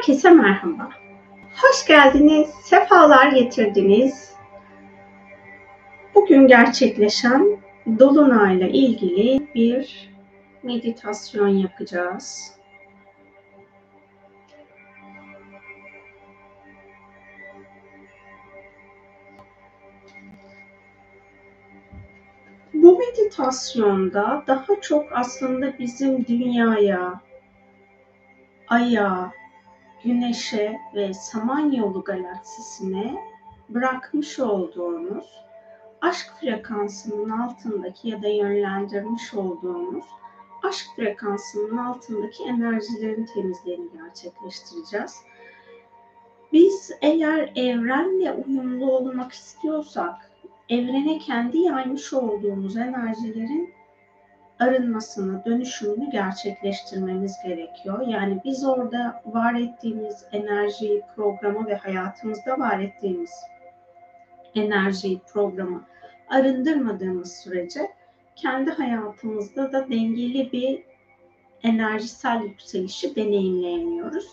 Herkese merhaba. Hoş geldiniz, sefalar getirdiniz. Bugün gerçekleşen Dolunay'la ilgili bir meditasyon yapacağız. Bu meditasyonda daha çok aslında bizim dünyaya, aya, güneşe ve Samanyolu galaksisine bırakmış olduğunuz aşk frekansının altındaki ya da yönlendirmiş olduğunuz aşk frekansının altındaki enerjilerin temizliğini gerçekleştireceğiz. Biz eğer evrenle uyumlu olmak istiyorsak, evrene kendi yaymış olduğumuz enerjilerin arınmasını, dönüşümünü gerçekleştirmemiz gerekiyor. Yani biz orada var ettiğimiz enerjiyi, programı ve hayatımızda var ettiğimiz enerjiyi, programı arındırmadığımız sürece kendi hayatımızda da dengeli bir enerjisel yükselişi deneyimleyemiyoruz.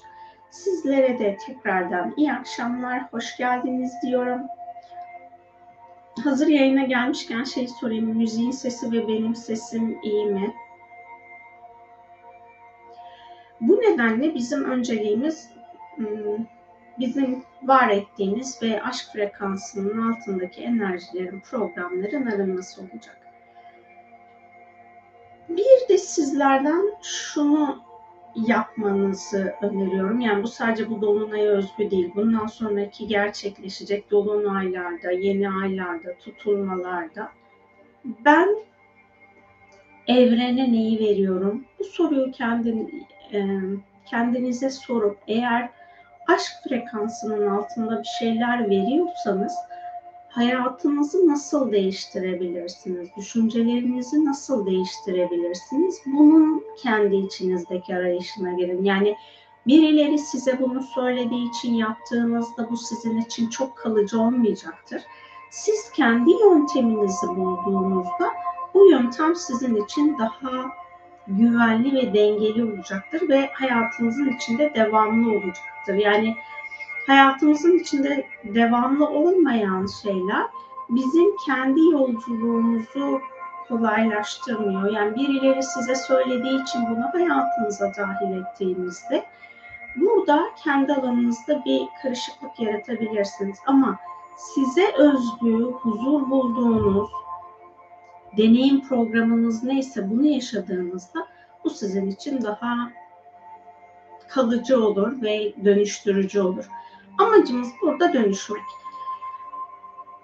Sizlere de tekrardan iyi akşamlar, hoş geldiniz diyorum. Hazır yayına gelmişken şey sorayım. Müziğin sesi ve benim sesim iyi mi? Bu nedenle bizim önceliğimiz hmm, bizim var ettiğimiz ve aşk frekansının altındaki enerjilerin, programların arınması olacak. Bir de sizlerden şunu yapmanızı öneriyorum. Yani bu sadece bu dolunaya özgü değil. Bundan sonraki gerçekleşecek dolunaylarda, yeni aylarda, tutulmalarda ben evrene neyi veriyorum? Bu soruyu kendin, e, kendinize sorup eğer aşk frekansının altında bir şeyler veriyorsanız hayatınızı nasıl değiştirebilirsiniz? Düşüncelerinizi nasıl değiştirebilirsiniz? Bunun kendi içinizdeki arayışına girin. Yani birileri size bunu söylediği için yaptığınızda bu sizin için çok kalıcı olmayacaktır. Siz kendi yönteminizi bulduğunuzda bu yöntem sizin için daha güvenli ve dengeli olacaktır ve hayatınızın içinde devamlı olacaktır. Yani hayatımızın içinde devamlı olmayan şeyler bizim kendi yolculuğumuzu kolaylaştırmıyor. Yani birileri size söylediği için bunu hayatınıza dahil ettiğinizde burada kendi alanınızda bir karışıklık yaratabilirsiniz. Ama size özgü, huzur bulduğunuz, deneyim programınız neyse bunu yaşadığınızda bu sizin için daha kalıcı olur ve dönüştürücü olur. Amacımız burada dönüşmek.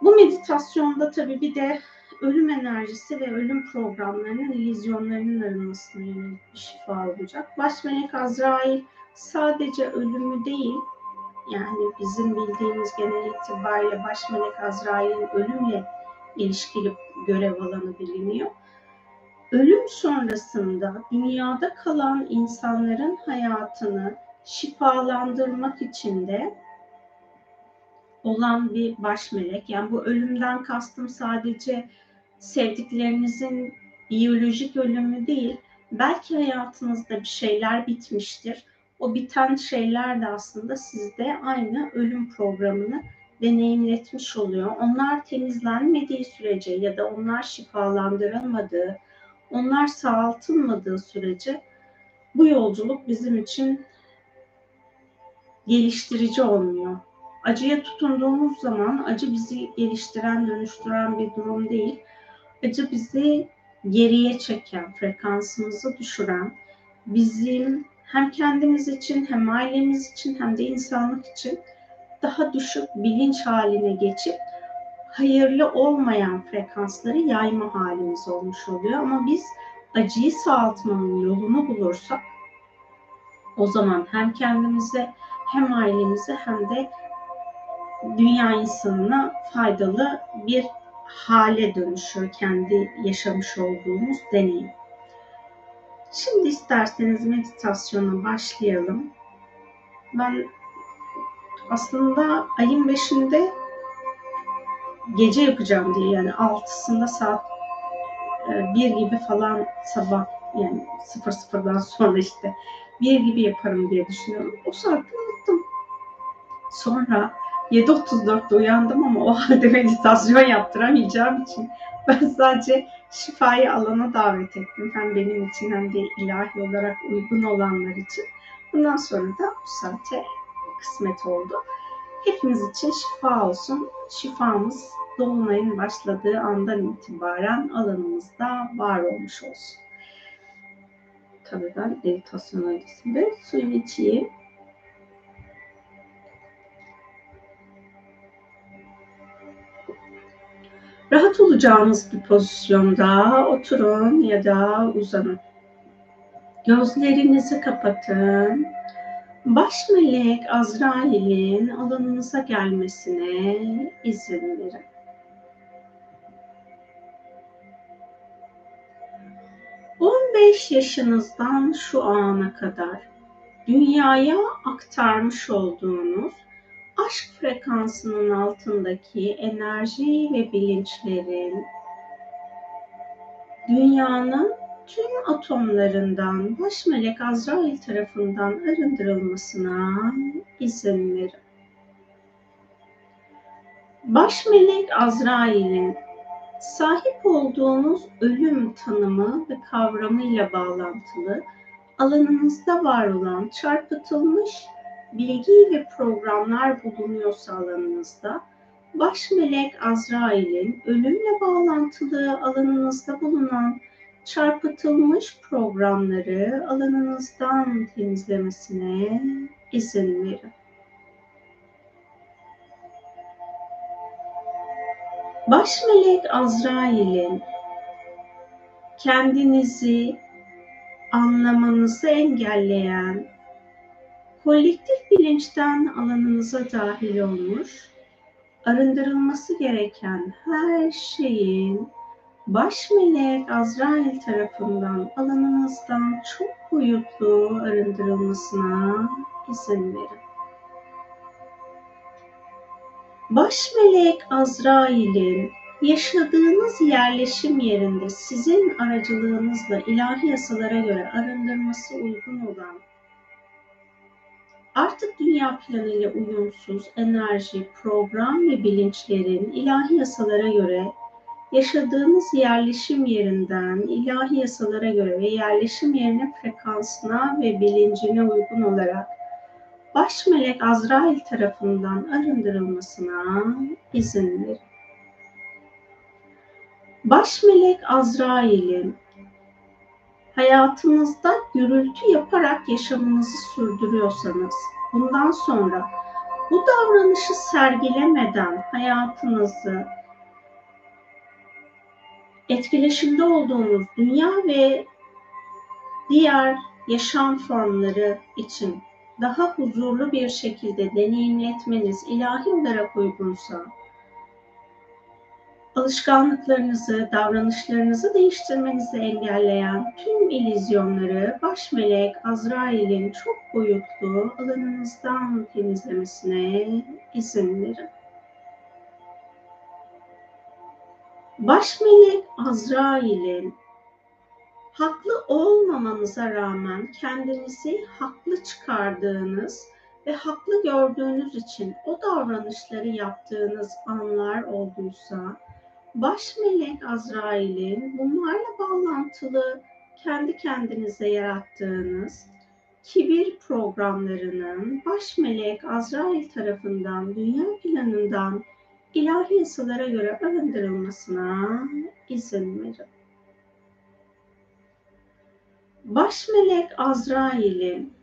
Bu meditasyonda tabii bir de ölüm enerjisi ve ölüm programlarının, illüzyonlarının arınmasına yönelik bir şifa olacak. Baş melek Azrail sadece ölümü değil, yani bizim bildiğimiz genel itibariyle baş melek Azrail'in ölümle ilişkili görev alanı biliniyor. Ölüm sonrasında dünyada kalan insanların hayatını şifalandırmak için de olan bir baş melek. Yani bu ölümden kastım sadece sevdiklerinizin biyolojik ölümü değil. Belki hayatınızda bir şeyler bitmiştir. O biten şeyler de aslında sizde aynı ölüm programını deneyimletmiş oluyor. Onlar temizlenmediği sürece ya da onlar şifalandırılmadığı, onlar sağaltılmadığı sürece bu yolculuk bizim için geliştirici olmuyor. Acıya tutunduğumuz zaman acı bizi geliştiren, dönüştüren bir durum değil. Acı bizi geriye çeken, frekansımızı düşüren, bizim hem kendimiz için hem ailemiz için hem de insanlık için daha düşük bilinç haline geçip hayırlı olmayan frekansları yayma halimiz olmuş oluyor. Ama biz acıyı sağaltmanın yolunu bulursak o zaman hem kendimize hem ailemize hem de dünya insanına faydalı bir hale dönüşüyor kendi yaşamış olduğumuz deneyim. Şimdi isterseniz meditasyona başlayalım. Ben aslında ayın 5'inde gece yapacağım diye yani 6'sında saat 1 e, gibi falan sabah yani 00'dan sonra işte 1 gibi yaparım diye düşünüyorum. O saatte Sonra 7.34'te uyandım ama o halde meditasyon yaptıramayacağım için ben sadece şifayı alana davet ettim. Hem benim için hem de ilahi olarak uygun olanlar için. Bundan sonra da bu saate kısmet oldu. Hepimiz için şifa olsun. Şifamız Dolunay'ın başladığı andan itibaren alanımızda var olmuş olsun. Tabii ben meditasyon öncesinde suyumu içeyim. Rahat olacağınız bir pozisyonda oturun ya da uzanın. Gözlerinizi kapatın. Baş melek Azrail'in alanınıza gelmesine izin verin. Beş yaşınızdan şu ana kadar dünyaya aktarmış olduğunuz aşk frekansının altındaki enerji ve bilinçlerin dünyanın tüm atomlarından baş melek Azrail tarafından arındırılmasına izin verin. Baş melek Azrail'in sahip olduğunuz ölüm tanımı ve kavramıyla bağlantılı alanınızda var olan çarpıtılmış bilgi ve programlar bulunuyorsa alanınızda, baş melek Azrail'in ölümle bağlantılı alanınızda bulunan çarpıtılmış programları alanınızdan temizlemesine izin verin. Baş melek Azrail'in kendinizi anlamanızı engelleyen kolektif bilinçten alanınıza dahil olmuş, arındırılması gereken her şeyin baş melek Azrail tarafından alanınızdan çok boyutlu arındırılmasına izin verin. Baş melek Azrail'in yaşadığınız yerleşim yerinde sizin aracılığınızla ilahi yasalara göre arındırması uygun olan artık dünya planıyla uyumsuz enerji, program ve bilinçlerin ilahi yasalara göre yaşadığınız yerleşim yerinden ilahi yasalara göre ve yerleşim yerine frekansına ve bilincine uygun olarak baş melek Azrail tarafından arındırılmasına izin verin. Baş melek Azrail'in hayatınızda gürültü yaparak yaşamınızı sürdürüyorsanız bundan sonra bu davranışı sergilemeden hayatınızı etkileşimde olduğunuz dünya ve diğer yaşam formları için daha huzurlu bir şekilde deneyimletmeniz ilahi olarak uygunsa alışkanlıklarınızı, davranışlarınızı değiştirmenizi engelleyen tüm ilizyonları baş melek Azrail'in çok boyutlu alanınızdan temizlemesine izin verin. Baş melek Azrail'in haklı olmamanıza rağmen kendinizi haklı çıkardığınız ve haklı gördüğünüz için o davranışları yaptığınız anlar olduysa baş melek Azrail'in bunlarla bağlantılı kendi kendinize yarattığınız kibir programlarının baş melek Azrail tarafından dünya planından ilahi yasalara göre arındırılmasına izin verin. Baş melek Azrail'in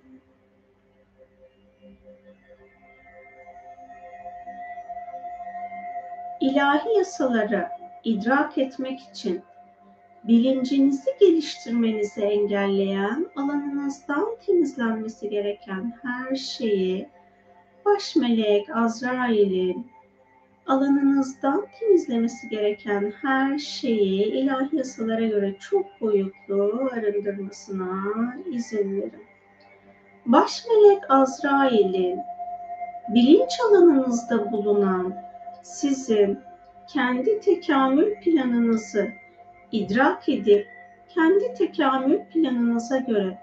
ilahi yasaları idrak etmek için bilincinizi geliştirmenizi engelleyen, alanınızdan temizlenmesi gereken her şeyi baş melek Azrail'in alanınızdan temizlemesi gereken her şeyi ilahi yasalara göre çok boyutlu arındırmasına izin verin. Baş melek Azrail'in bilinç alanınızda bulunan sizin kendi tekamül planınızı idrak edip kendi tekamül planınıza göre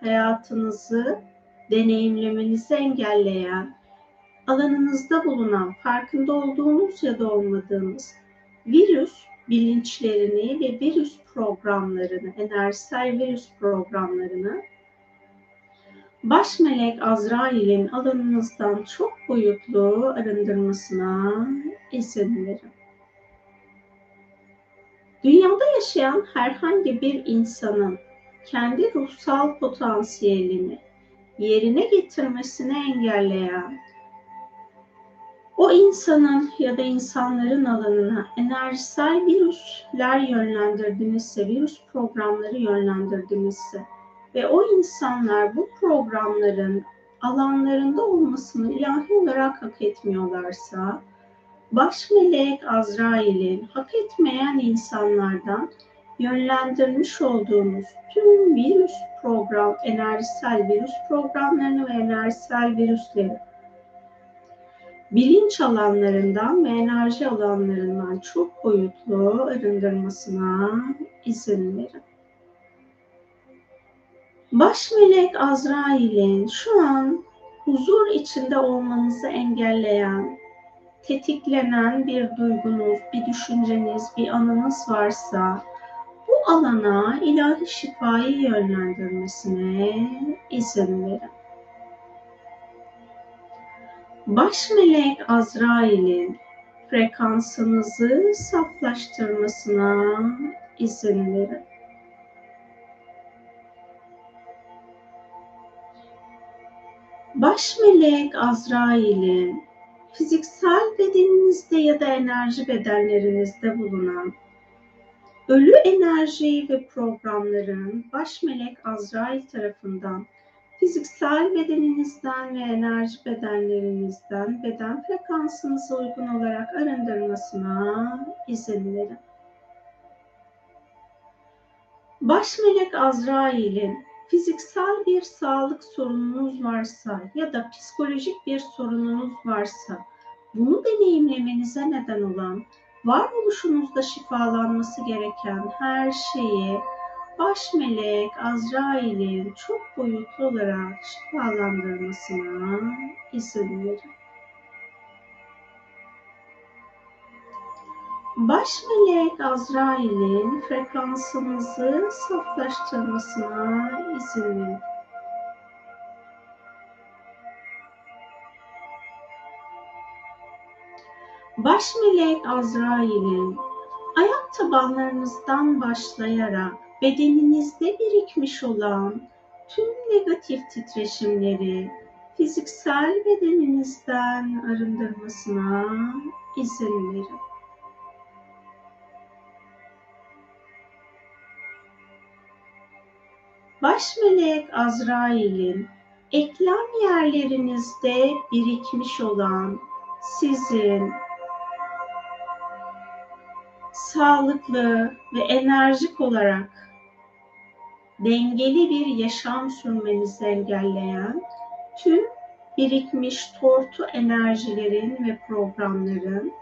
hayatınızı deneyimlemenizi engelleyen alanınızda bulunan farkında olduğunuz ya da olmadığınız virüs bilinçlerini ve virüs programlarını, enerjisel virüs programlarını baş melek Azrail'in alanınızdan çok boyutlu arındırmasına izin verin. Dünyada yaşayan herhangi bir insanın kendi ruhsal potansiyelini yerine getirmesini engelleyen o insanın ya da insanların alanına enerjisel virüsler yönlendirdinizse, virüs programları yönlendirdinizse ve o insanlar bu programların alanlarında olmasını ilahi olarak hak etmiyorlarsa, baş melek Azrail'in hak etmeyen insanlardan yönlendirmiş olduğumuz tüm virüs program, enerjisel virüs programlarını ve enerjisel virüsleri bilinç alanlarından ve enerji alanlarından çok boyutlu arındırmasına izin verin. Baş melek Azrail'in şu an huzur içinde olmanızı engelleyen, tetiklenen bir duygunuz, bir düşünceniz, bir anınız varsa bu alana ilahi şifayı yönlendirmesine izin verin baş melek Azrail'in frekansınızı saflaştırmasına izin verin. Baş melek Azrail'in fiziksel bedeninizde ya da enerji bedenlerinizde bulunan ölü enerji ve programların baş melek Azrail tarafından fiziksel bedeninizden ve enerji bedenlerinizden beden frekansınıza uygun olarak arındırmasına izin verin. Baş melek Azrail'in fiziksel bir sağlık sorununuz varsa ya da psikolojik bir sorununuz varsa bunu deneyimlemenize neden olan varoluşunuzda şifalanması gereken her şeyi baş melek Azrail'in çok boyutlu olarak şifalandırmasına izin verin. Baş melek Azrail'in frekansınızı saflaştırmasına izin verin. Baş melek Azrail'in ayak tabanlarınızdan başlayarak bedeninizde birikmiş olan tüm negatif titreşimleri fiziksel bedeninizden arındırmasına izin verin. Baş melek Azrail'in eklem yerlerinizde birikmiş olan sizin. Sağlıklı ve enerjik olarak dengeli bir yaşam sürmenizi engelleyen tüm birikmiş tortu enerjilerin ve programların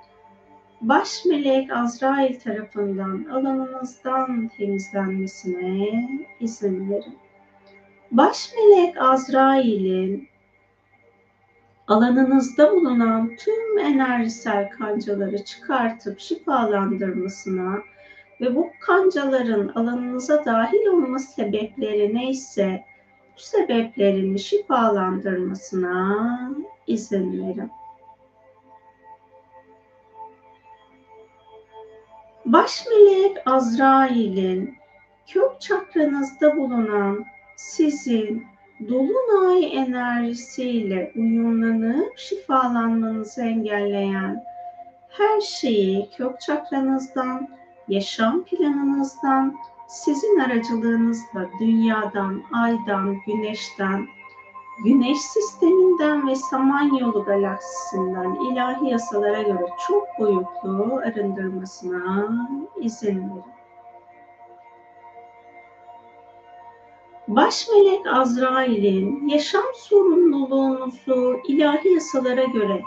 baş melek Azrail tarafından alanınızdan temizlenmesine izin verin. Baş melek Azrail'in alanınızda bulunan tüm enerjisel kancaları çıkartıp şifalandırmasına ve bu kancaların alanınıza dahil olma sebepleri neyse bu sebeplerini şifalandırmasına izin verin. Baş melek Azrail'in kök çakranızda bulunan sizin dolunay enerjisiyle uyumlanıp şifalanmanızı engelleyen her şeyi kök çakranızdan yaşam planınızdan, sizin aracılığınızla dünyadan, aydan, güneşten, güneş sisteminden ve samanyolu galaksisinden ilahi yasalara göre çok boyutlu arındırmasına izin verin. Baş melek Azrail'in yaşam sorumluluğunuzu ilahi yasalara göre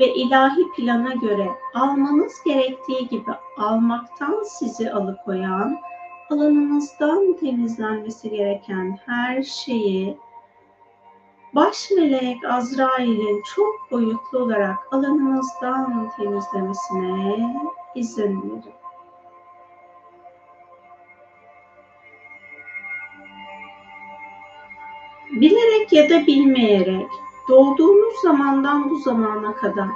ve ilahi plana göre almanız gerektiği gibi almaktan sizi alıkoyan, alanınızdan temizlenmesi gereken her şeyi baş melek Azrail'in çok boyutlu olarak alanınızdan temizlemesine izin verin. Bilerek ya da bilmeyerek doğduğunuz zamandan bu zamana kadar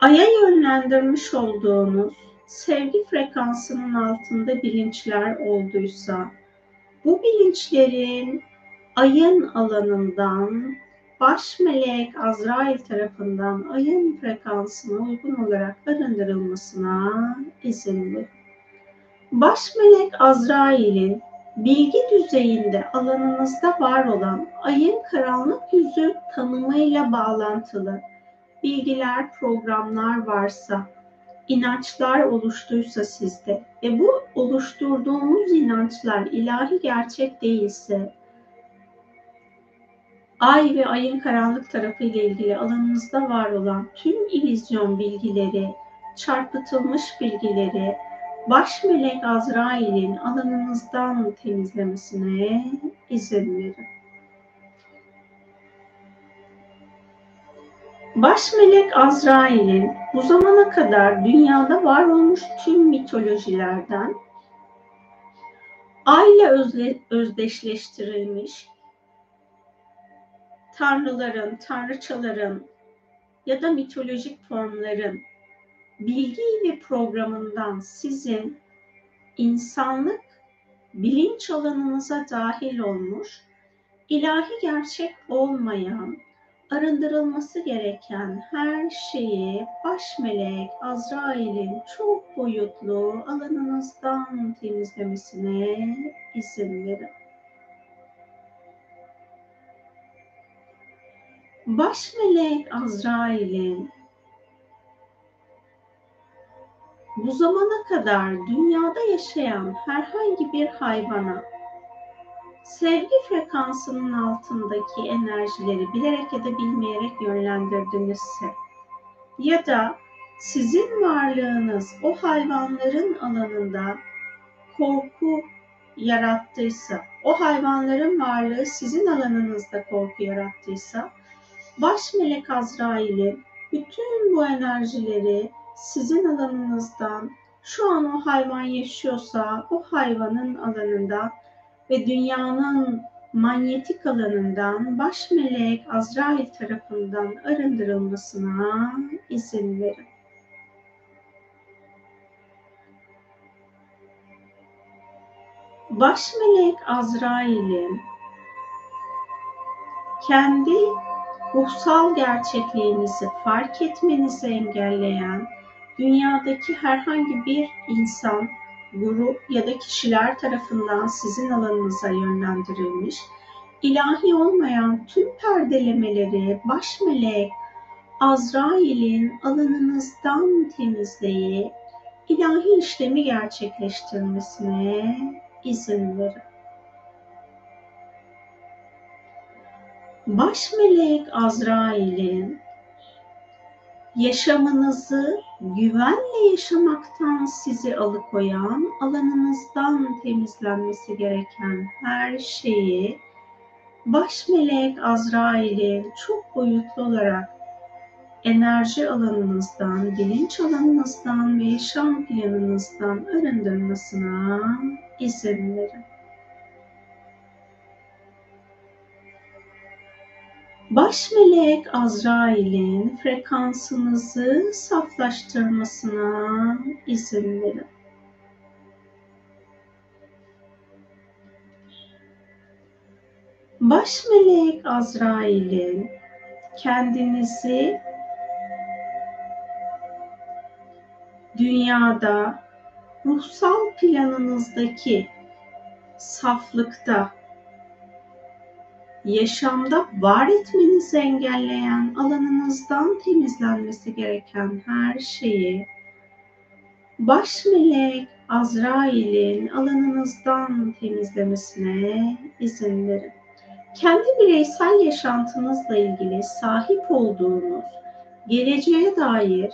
Ay'a yönlendirmiş olduğunuz sevgi frekansının altında bilinçler olduysa, bu bilinçlerin ayın alanından baş melek Azrail tarafından ayın frekansına uygun olarak arındırılmasına izin. Baş melek Azrail'in bilgi düzeyinde alanınızda var olan ayın karanlık yüzü tanımıyla bağlantılı bilgiler, programlar varsa, inançlar oluştuysa sizde ve bu oluşturduğunuz inançlar ilahi gerçek değilse, ay ve ayın karanlık tarafı ile ilgili alanınızda var olan tüm illüzyon bilgileri, çarpıtılmış bilgileri, baş melek Azrail'in alanınızdan temizlemesine izin verin. Baş melek Azrail'in bu zamana kadar dünyada var olmuş tüm mitolojilerden ayla özle, özdeşleştirilmiş tanrıların, tanrıçaların ya da mitolojik formların bilgi ve programından sizin insanlık bilinç alanınıza dahil olmuş, ilahi gerçek olmayan arındırılması gereken her şeyi baş melek Azrail'in çok boyutlu alanınızdan temizlemesine izin verin. Baş melek Azrail'in bu zamana kadar dünyada yaşayan herhangi bir hayvana sevgi frekansının altındaki enerjileri bilerek ya da bilmeyerek yönlendirdinizse ya da sizin varlığınız o hayvanların alanında korku yarattıysa, o hayvanların varlığı sizin alanınızda korku yarattıysa, baş melek Azrail'in bütün bu enerjileri sizin alanınızdan şu an o hayvan yaşıyorsa o hayvanın alanında ve dünyanın manyetik alanından baş melek Azrail tarafından arındırılmasına izin verin. Baş melek Azrail'in kendi ruhsal gerçekliğinizi fark etmenizi engelleyen dünyadaki herhangi bir insan grup ya da kişiler tarafından sizin alanınıza yönlendirilmiş, ilahi olmayan tüm perdelemeleri baş melek Azrail'in alanınızdan temizleyip ilahi işlemi gerçekleştirmesine izin verin. Baş melek Azrail'in yaşamınızı güvenle yaşamaktan sizi alıkoyan, alanınızdan temizlenmesi gereken her şeyi baş melek Azrail'in çok boyutlu olarak enerji alanınızdan, bilinç alanınızdan ve yaşam planınızdan arındırmasına izin verin. Baş melek Azrail'in frekansınızı saflaştırmasına izin verin. Baş melek Azrail'in kendinizi dünyada ruhsal planınızdaki saflıkta yaşamda var etmenizi engelleyen alanınızdan temizlenmesi gereken her şeyi baş melek Azrail'in alanınızdan temizlemesine izin verin. Kendi bireysel yaşantınızla ilgili sahip olduğunuz geleceğe dair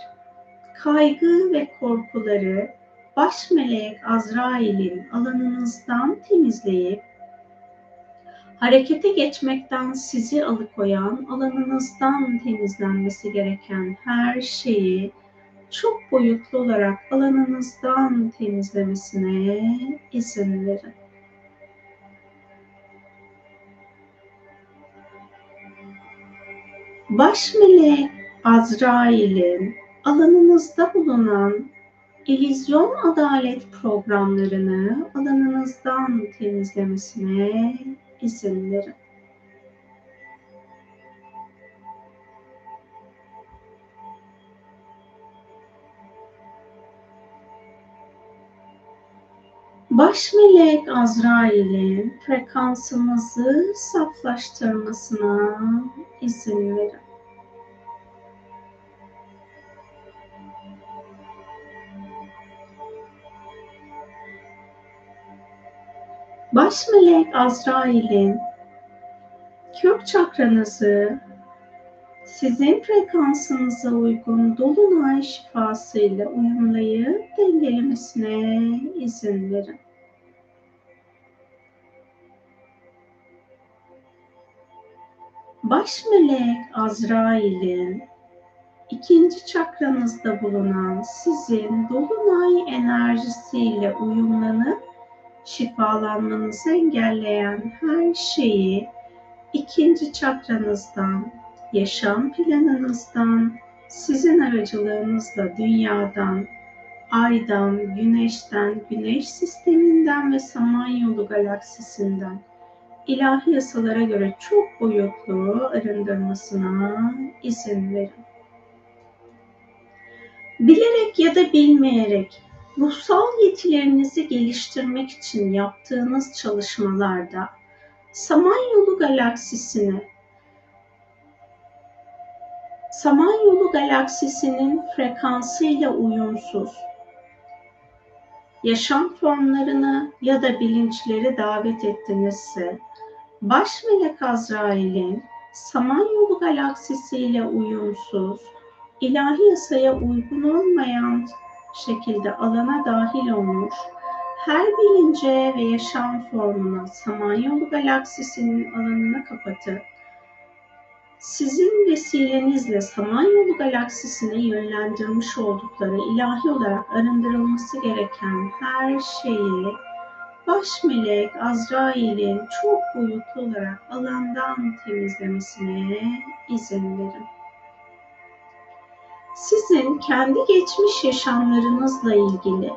kaygı ve korkuları baş melek Azrail'in alanınızdan temizleyip harekete geçmekten sizi alıkoyan, alanınızdan temizlenmesi gereken her şeyi çok boyutlu olarak alanınızdan temizlemesine izin verin. Baş melek Azrail'in alanınızda bulunan illüzyon adalet programlarını alanınızdan temizlemesine izin verin. Baş melek Azrail'in frekansınızı saflaştırmasına izin verin. Baş melek Azrail'in kök çakranızı sizin frekansınıza uygun dolunay şifasıyla uyumlayıp dengelemesine izin verin. Baş melek Azrail'in ikinci çakranızda bulunan sizin dolunay enerjisiyle uyumlanıp şifalanmanızı engelleyen her şeyi ikinci çakranızdan, yaşam planınızdan, sizin aracılığınızla dünyadan, aydan, güneşten, güneş sisteminden ve samanyolu galaksisinden ilahi yasalara göre çok boyutlu arındırmasına izin verin. Bilerek ya da bilmeyerek ruhsal yetilerinizi geliştirmek için yaptığınız çalışmalarda Samanyolu galaksisini Samanyolu galaksisinin frekansıyla uyumsuz yaşam formlarını ya da bilinçleri davet ettinizse baş melek Azrail'in Samanyolu galaksisiyle uyumsuz, ilahi yasaya uygun olmayan şekilde alana dahil olmuş, her bilince ve yaşam formuna Samanyolu galaksisinin alanını kapatıp, sizin vesilenizle Samanyolu galaksisine yönlendirmiş oldukları ilahi olarak arındırılması gereken her şeyi baş melek Azrail'in çok boyutlu olarak alandan temizlemesine izin verin sizin kendi geçmiş yaşamlarınızla ilgili,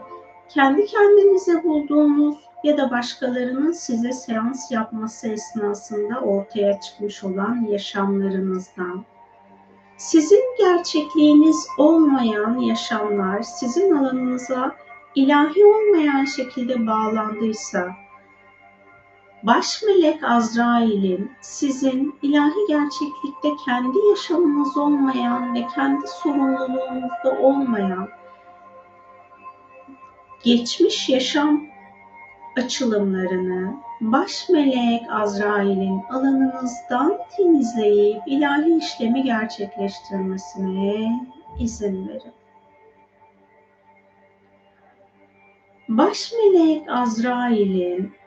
kendi kendinize bulduğunuz ya da başkalarının size seans yapması esnasında ortaya çıkmış olan yaşamlarınızdan, sizin gerçekliğiniz olmayan yaşamlar sizin alanınıza ilahi olmayan şekilde bağlandıysa, baş melek Azrail'in sizin ilahi gerçeklikte kendi yaşamınız olmayan ve kendi sorumluluğunuzda olmayan geçmiş yaşam açılımlarını baş melek Azrail'in alanınızdan temizleyip ilahi işlemi gerçekleştirmesine izin verin. Baş melek Azrail'in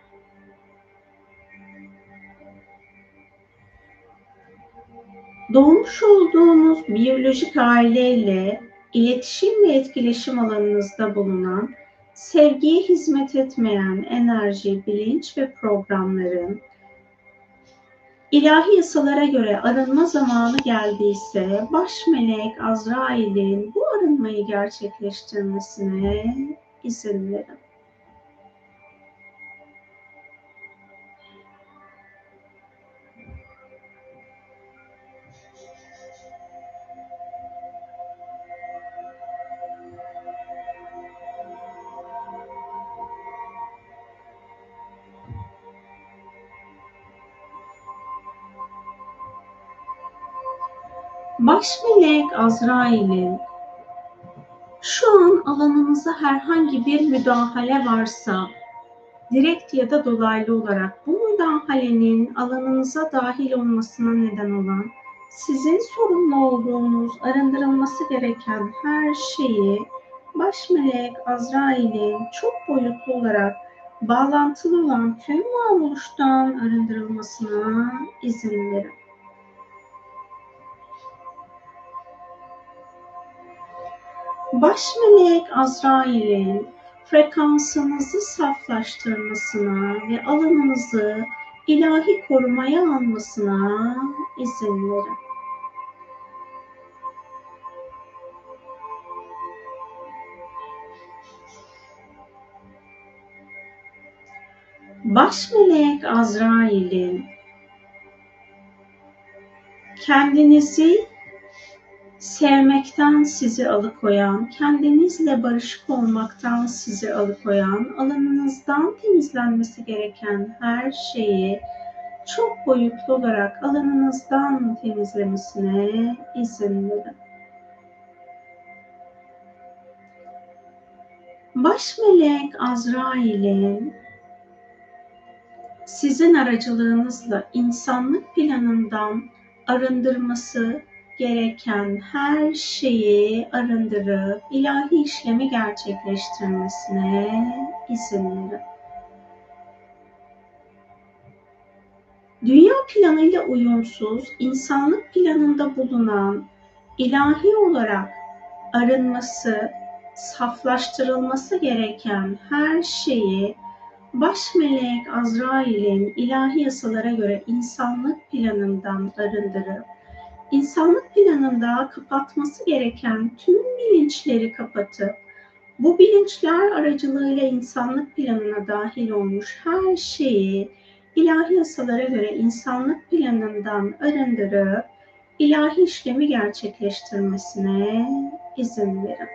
doğmuş olduğunuz biyolojik aileyle iletişim ve etkileşim alanınızda bulunan sevgiye hizmet etmeyen enerji, bilinç ve programların ilahi yasalara göre arınma zamanı geldiyse baş melek Azrail'in bu arınmayı gerçekleştirmesine izin verin. Baş melek Azrail'in şu an alanınıza herhangi bir müdahale varsa direkt ya da dolaylı olarak bu müdahalenin alanınıza dahil olmasına neden olan sizin sorumlu olduğunuz arındırılması gereken her şeyi baş melek Azrail'in çok boyutlu olarak bağlantılı olan tüm varoluştan arındırılmasına izin verin. Baş melek Azrail'in frekansınızı saflaştırmasına ve alanınızı ilahi korumaya almasına izin verin. Baş melek Azrail'in kendinizi sevmekten sizi alıkoyan, kendinizle barışık olmaktan sizi alıkoyan, alanınızdan temizlenmesi gereken her şeyi çok boyutlu olarak alanınızdan temizlemesine izin verin. Baş melek Azrail'in sizin aracılığınızla insanlık planından arındırması gereken her şeyi arındırıp ilahi işlemi gerçekleştirmesine izin verin. Dünya planıyla uyumsuz, insanlık planında bulunan ilahi olarak arınması, saflaştırılması gereken her şeyi baş melek Azrail'in ilahi yasalara göre insanlık planından arındırıp insanlık planında kapatması gereken tüm bilinçleri kapatıp bu bilinçler aracılığıyla insanlık planına dahil olmuş her şeyi ilahi yasalara göre insanlık planından arındırıp ilahi işlemi gerçekleştirmesine izin verin.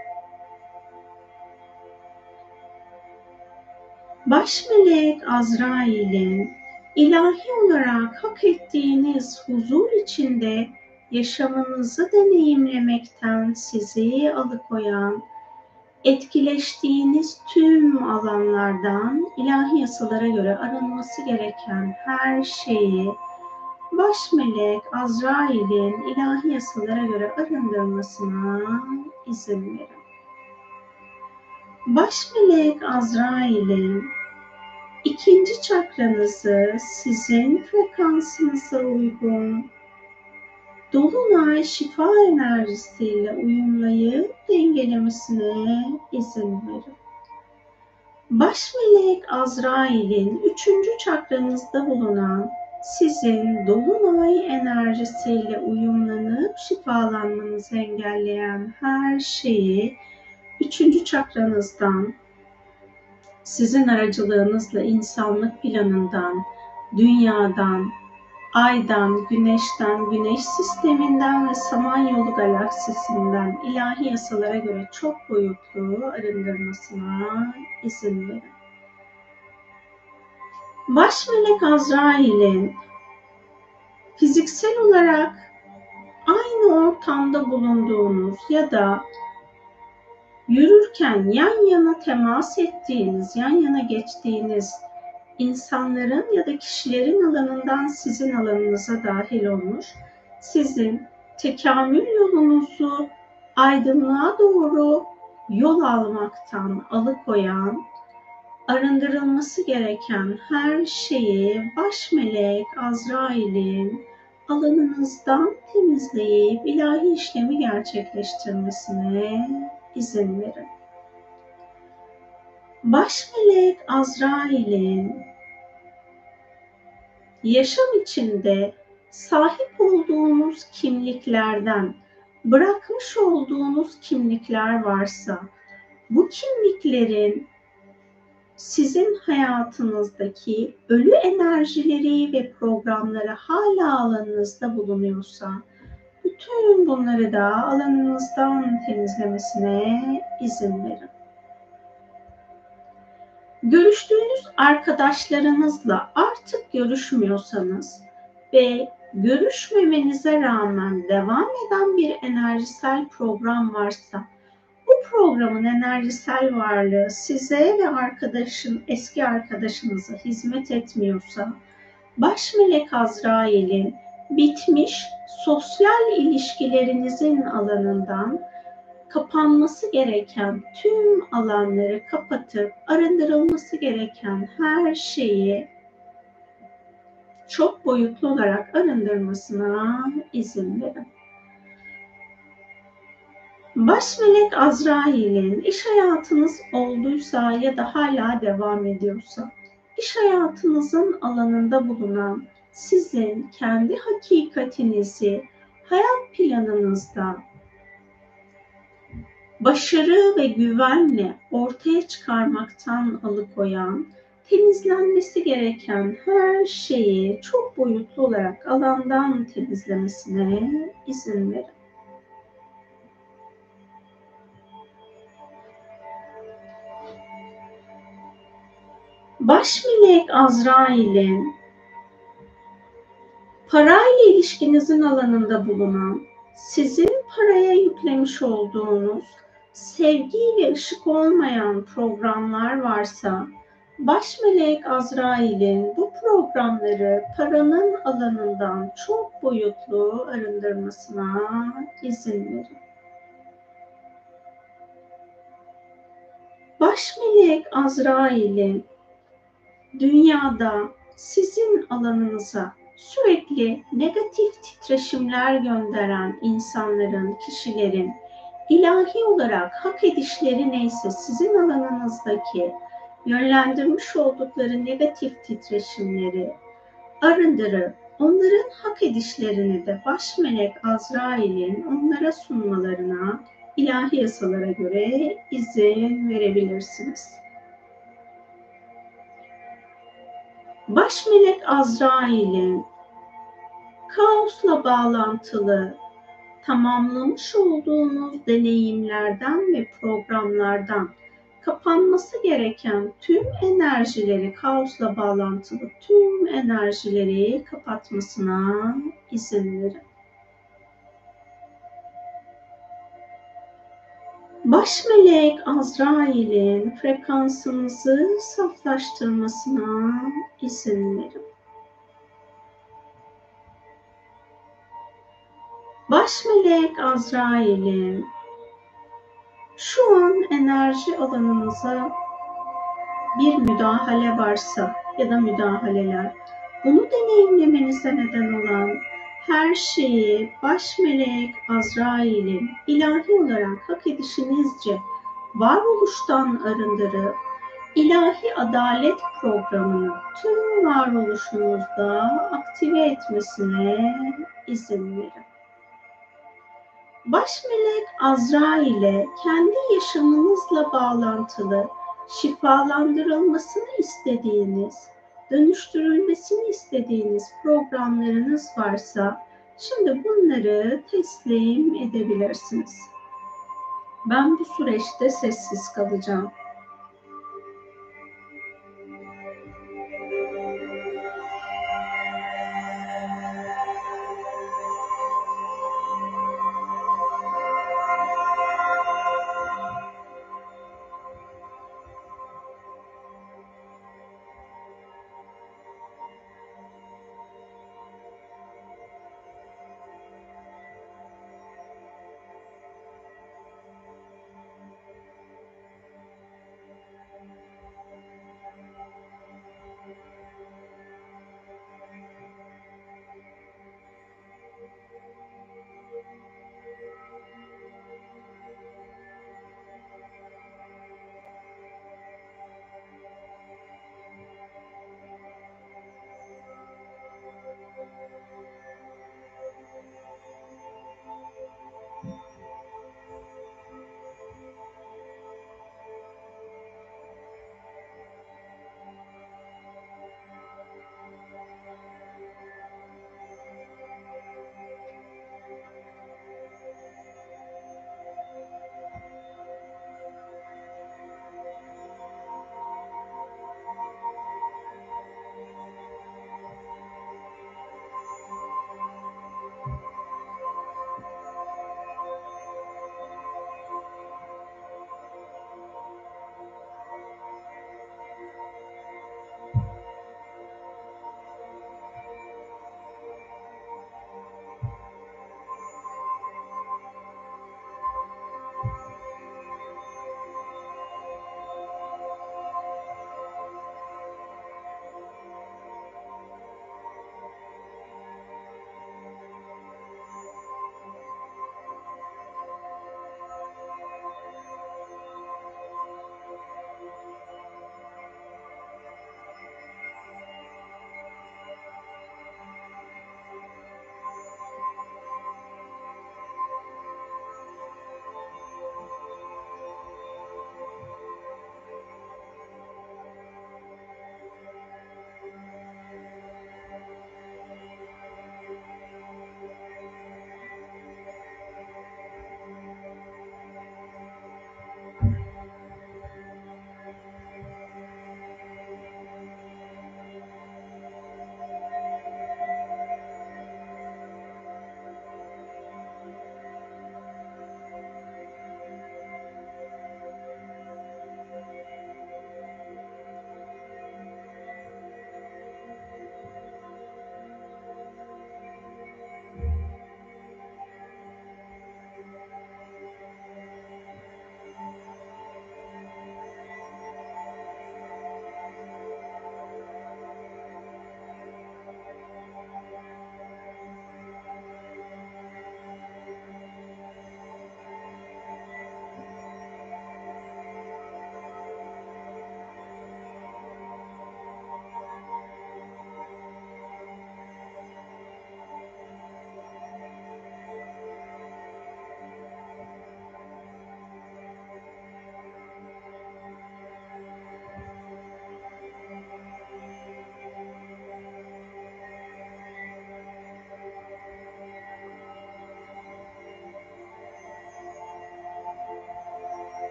Baş melek Azrail'in ilahi olarak hak ettiğiniz huzur içinde yaşamınızı deneyimlemekten sizi alıkoyan, etkileştiğiniz tüm alanlardan ilahi yasalara göre arınması gereken her şeyi baş melek Azrail'in ilahi yasalara göre arındırmasına izin verin. Baş melek Azrail'in ikinci çakranızı sizin frekansınıza uygun Dolunay şifa enerjisiyle uyumlayıp dengelemesine izin verin. Baş melek Azrail'in üçüncü çakranızda bulunan sizin dolunay enerjisiyle uyumlanıp şifalanmanızı engelleyen her şeyi üçüncü çakranızdan sizin aracılığınızla insanlık planından, dünyadan, Ay'dan, Güneş'ten, Güneş sisteminden ve Samanyolu galaksisinden ilahi yasalara göre çok boyutlu arındırmasına izin verin. Baş melek Azrail'in fiziksel olarak aynı ortamda bulunduğunuz ya da yürürken yan yana temas ettiğiniz, yan yana geçtiğiniz insanların ya da kişilerin alanından sizin alanınıza dahil olmuş, sizin tekamül yolunuzu aydınlığa doğru yol almaktan alıkoyan, arındırılması gereken her şeyi baş melek Azrail'in alanınızdan temizleyip ilahi işlemi gerçekleştirmesine izin verin. Baş melek Azrail'in yaşam içinde sahip olduğunuz kimliklerden bırakmış olduğunuz kimlikler varsa bu kimliklerin sizin hayatınızdaki ölü enerjileri ve programları hala alanınızda bulunuyorsa bütün bunları da alanınızdan temizlemesine izin verin. Görüştüğünüz arkadaşlarınızla artık görüşmüyorsanız ve görüşmemenize rağmen devam eden bir enerjisel program varsa bu programın enerjisel varlığı size ve arkadaşın eski arkadaşınıza hizmet etmiyorsa baş melek Azrail'in bitmiş sosyal ilişkilerinizin alanından kapanması gereken tüm alanları kapatıp arındırılması gereken her şeyi çok boyutlu olarak arındırmasına izin verin. Baş melek Azrail'in iş hayatınız olduysa ya da hala devam ediyorsa, iş hayatınızın alanında bulunan sizin kendi hakikatinizi hayat planınızda başarı ve güvenle ortaya çıkarmaktan alıkoyan, temizlenmesi gereken her şeyi çok boyutlu olarak alandan temizlemesine izin verin. Baş melek Azrail'in parayla ilişkinizin alanında bulunan, sizin paraya yüklemiş olduğunuz sevgiyle ışık olmayan programlar varsa, baş melek Azrail'in bu programları paranın alanından çok boyutlu arındırmasına izin verin. Baş melek Azrail'in dünyada sizin alanınıza sürekli negatif titreşimler gönderen insanların, kişilerin ilahi olarak hak edişleri neyse sizin alanınızdaki yönlendirmiş oldukları negatif titreşimleri arındırıp onların hak edişlerini de baş melek Azrail'in onlara sunmalarına ilahi yasalara göre izin verebilirsiniz. baş melek Azrail'in kaosla bağlantılı tamamlamış olduğunuz deneyimlerden ve programlardan kapanması gereken tüm enerjileri, kaosla bağlantılı tüm enerjileri kapatmasına izin verin. baş melek Azrail'in frekansınızı saflaştırmasına izin verin. Baş melek Azrail'in şu an enerji alanınıza bir müdahale varsa ya da müdahaleler bunu deneyimlemenize neden olan her şeyi baş melek Azrail'in ilahi olarak hak edişinizce varoluştan arındırıp ilahi adalet programını tüm varoluşunuzda aktive etmesine izin verin. Baş melek Azrail'e kendi yaşamınızla bağlantılı şifalandırılmasını istediğiniz dönüştürülmesini istediğiniz programlarınız varsa şimdi bunları teslim edebilirsiniz. Ben bu süreçte sessiz kalacağım.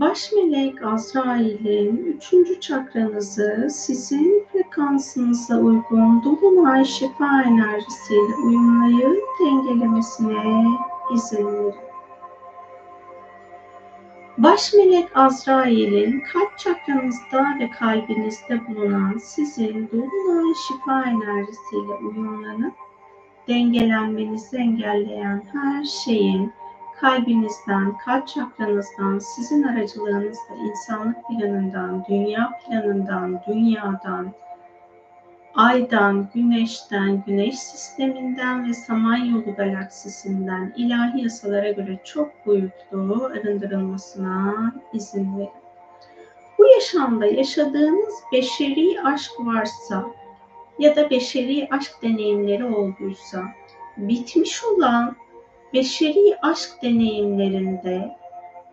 Baş melek Azrail'in üçüncü çakranızı sizin frekansınıza uygun dolunay şifa enerjisiyle uyumlayıp dengelemesine izin verin. Baş melek Azrail'in kalp çakranızda ve kalbinizde bulunan sizin dolunay şifa enerjisiyle uyumlanıp dengelenmenizi engelleyen her şeyin kalbinizden, kalp çakranızdan, sizin aracılığınızla insanlık planından, dünya planından, dünyadan, aydan, güneşten, güneş sisteminden ve samanyolu galaksisinden ilahi yasalara göre çok boyutlu arındırılmasına izin verin. Bu yaşamda yaşadığınız beşeri aşk varsa ya da beşeri aşk deneyimleri olduysa, bitmiş olan beşeri aşk deneyimlerinde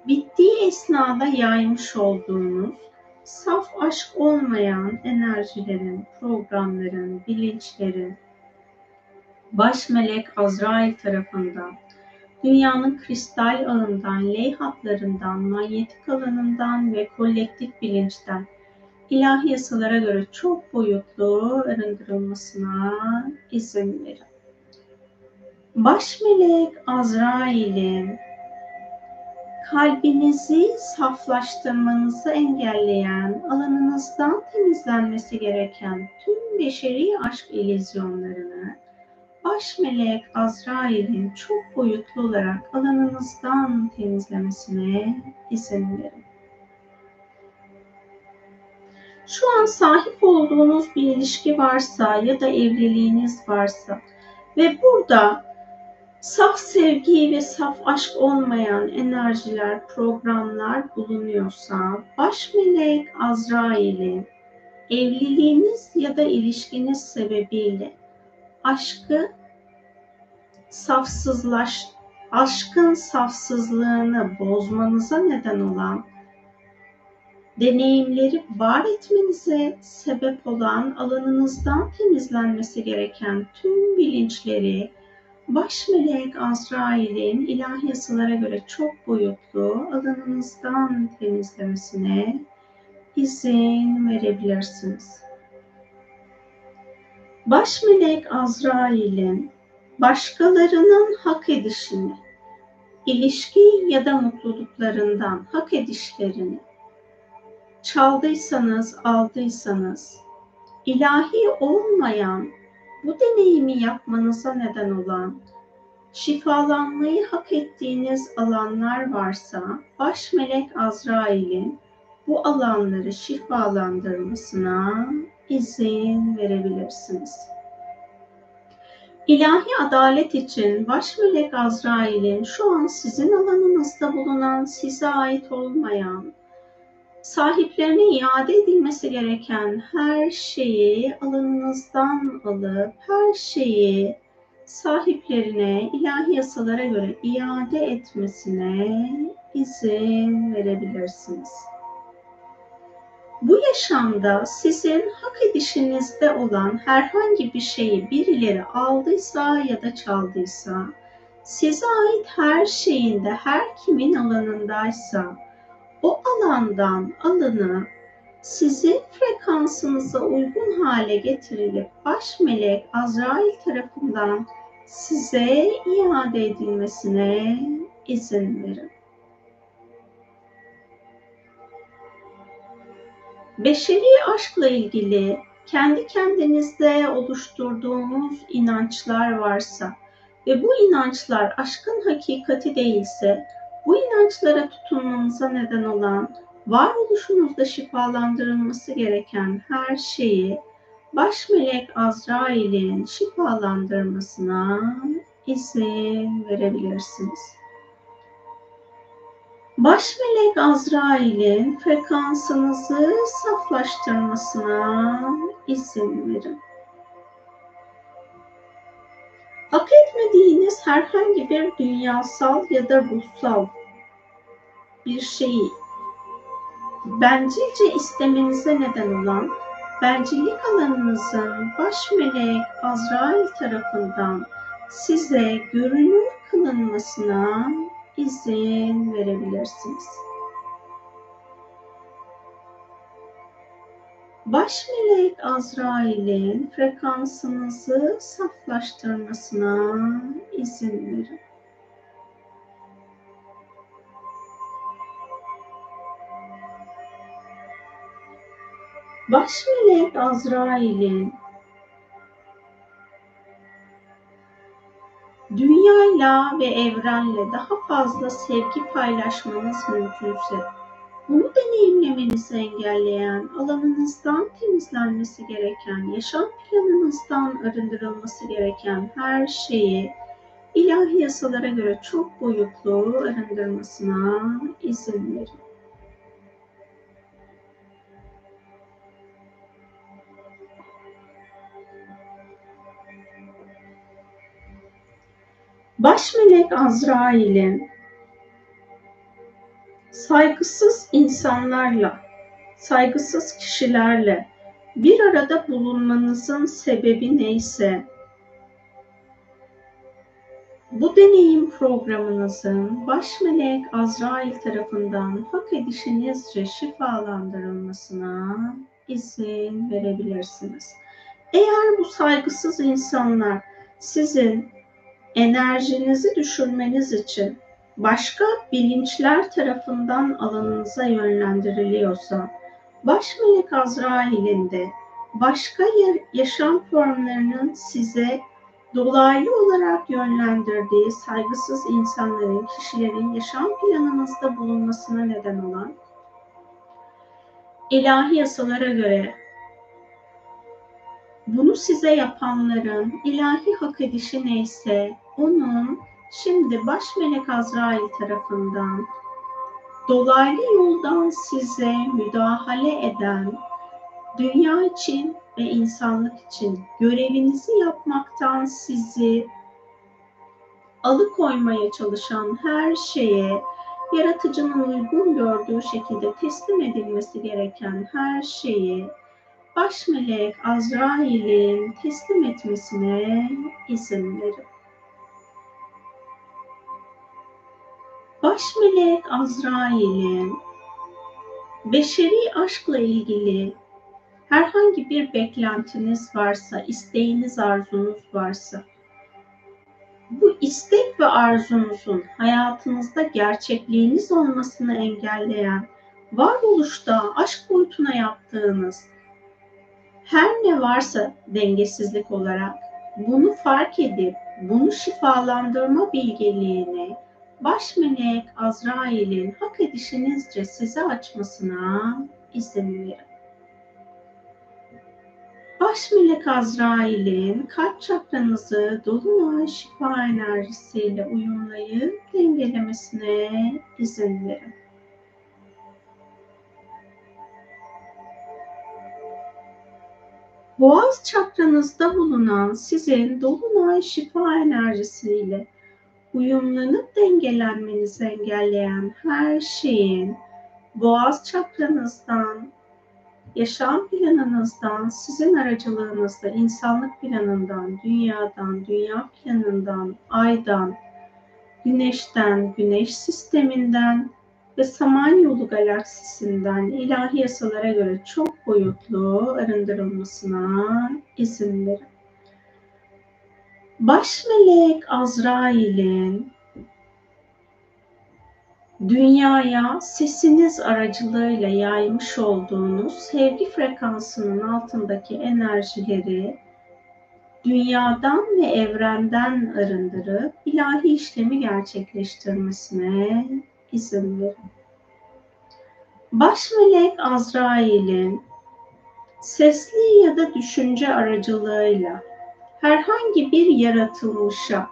bittiği esnada yaymış olduğunuz saf aşk olmayan enerjilerin, programların, bilinçlerin baş melek Azrail tarafından dünyanın kristal ağından, leyhatlarından, manyetik alanından ve kolektif bilinçten ilahi yasalara göre çok boyutlu arındırılmasına izin verin. Baş melek Azrail'in kalbinizi saflaştırmanızı engelleyen, alanınızdan temizlenmesi gereken tüm beşeri aşk ilizyonlarını baş melek Azrail'in çok boyutlu olarak alanınızdan temizlemesine izin verin. Şu an sahip olduğunuz bir ilişki varsa ya da evliliğiniz varsa ve burada saf sevgi ve saf aşk olmayan enerjiler, programlar bulunuyorsa baş melek Azrail'in evliliğiniz ya da ilişkiniz sebebiyle aşkı safsızlaş, aşkın safsızlığını bozmanıza neden olan deneyimleri var etmenize sebep olan alanınızdan temizlenmesi gereken tüm bilinçleri, Baş melek Azrail'in ilahi yasalara göre çok boyutlu alanınızdan temizlemesine izin verebilirsiniz. Baş melek Azrail'in başkalarının hak edişini, ilişki ya da mutluluklarından hak edişlerini çaldıysanız, aldıysanız, ilahi olmayan bu deneyimi yapmanıza neden olan, şifalanmayı hak ettiğiniz alanlar varsa baş melek Azrail'in bu alanları şifalandırmasına izin verebilirsiniz. İlahi adalet için baş melek Azrail'in şu an sizin alanınızda bulunan, size ait olmayan, sahiplerine iade edilmesi gereken her şeyi alanınızdan alıp her şeyi sahiplerine ilahi yasalara göre iade etmesine izin verebilirsiniz. Bu yaşamda sizin hak edişinizde olan herhangi bir şeyi birileri aldıysa ya da çaldıysa, size ait her şeyinde her kimin alanındaysa o alandan alanı sizin frekansınıza uygun hale getirilip baş melek Azrail tarafından size iade edilmesine izin verin. Beşeri aşkla ilgili kendi kendinizde oluşturduğunuz inançlar varsa ve bu inançlar aşkın hakikati değilse bu inançlara tutunmanıza neden olan, varoluşunuzda şifalandırılması gereken her şeyi baş melek Azrail'in şifalandırmasına izin verebilirsiniz. Baş melek Azrail'in frekansınızı saflaştırmasına izin verin. Hak etmediğiniz herhangi bir dünyasal ya da ruhsal bir şeyi bencilce istemenize neden olan bencillik alanınızın baş melek Azrail tarafından size görünür kılınmasına izin verebilirsiniz. Baş melek Azrail'in frekansınızı saflaştırmasına izin verin. Baş melek Azrail'in dünyayla ve evrenle daha fazla sevgi paylaşmanız mümkünse bunu deneyimlemenizi engelleyen, alanınızdan temizlenmesi gereken, yaşam planınızdan arındırılması gereken her şeyi ilahi yasalara göre çok boyutlu arındırmasına izin verin. Baş melek Azrail'in saygısız insanlarla, saygısız kişilerle bir arada bulunmanızın sebebi neyse, bu deneyim programınızın baş melek Azrail tarafından hak edişinizce şifalandırılmasına izin verebilirsiniz. Eğer bu saygısız insanlar sizin enerjinizi düşürmeniz için başka bilinçler tarafından alanınıza yönlendiriliyorsa, baş melek Azrail'in de başka yaşam formlarının size dolaylı olarak yönlendirdiği saygısız insanların, kişilerin yaşam planınızda bulunmasına neden olan ilahi yasalara göre bunu size yapanların ilahi hak edişi neyse onun şimdi baş melek Azrail tarafından dolaylı yoldan size müdahale eden dünya için ve insanlık için görevinizi yapmaktan sizi alıkoymaya çalışan her şeye yaratıcının uygun gördüğü şekilde teslim edilmesi gereken her şeyi baş melek Azrail'in teslim etmesine izin verin. Baş melek Azrail'in beşeri aşkla ilgili herhangi bir beklentiniz varsa, isteğiniz, arzunuz varsa, bu istek ve arzunuzun hayatınızda gerçekliğiniz olmasını engelleyen, varoluşta aşk boyutuna yaptığınız her ne varsa dengesizlik olarak bunu fark edip bunu şifalandırma bilgeliğini baş melek Azrail'in hak edişinizce size açmasına izin verin. Baş melek Azrail'in kalp çakranızı dolunay şifa enerjisiyle uyumlayıp dengelemesine izin verin. Boğaz çakranızda bulunan sizin dolunay şifa enerjisiyle uyumlanıp dengelenmenizi engelleyen her şeyin boğaz çakranızdan, yaşam planınızdan, sizin aracılığınızda insanlık planından, dünyadan, dünya planından, aydan, güneşten, güneş sisteminden ve Samanyolu galaksisinden ilahi yasalara göre çok boyutlu arındırılmasına izin verin. Baş melek Azrail'in dünyaya sesiniz aracılığıyla yaymış olduğunuz sevgi frekansının altındaki enerjileri dünyadan ve evrenden arındırıp ilahi işlemi gerçekleştirmesine izin verin. Baş melek Azrail'in sesli ya da düşünce aracılığıyla herhangi bir yaratılmışa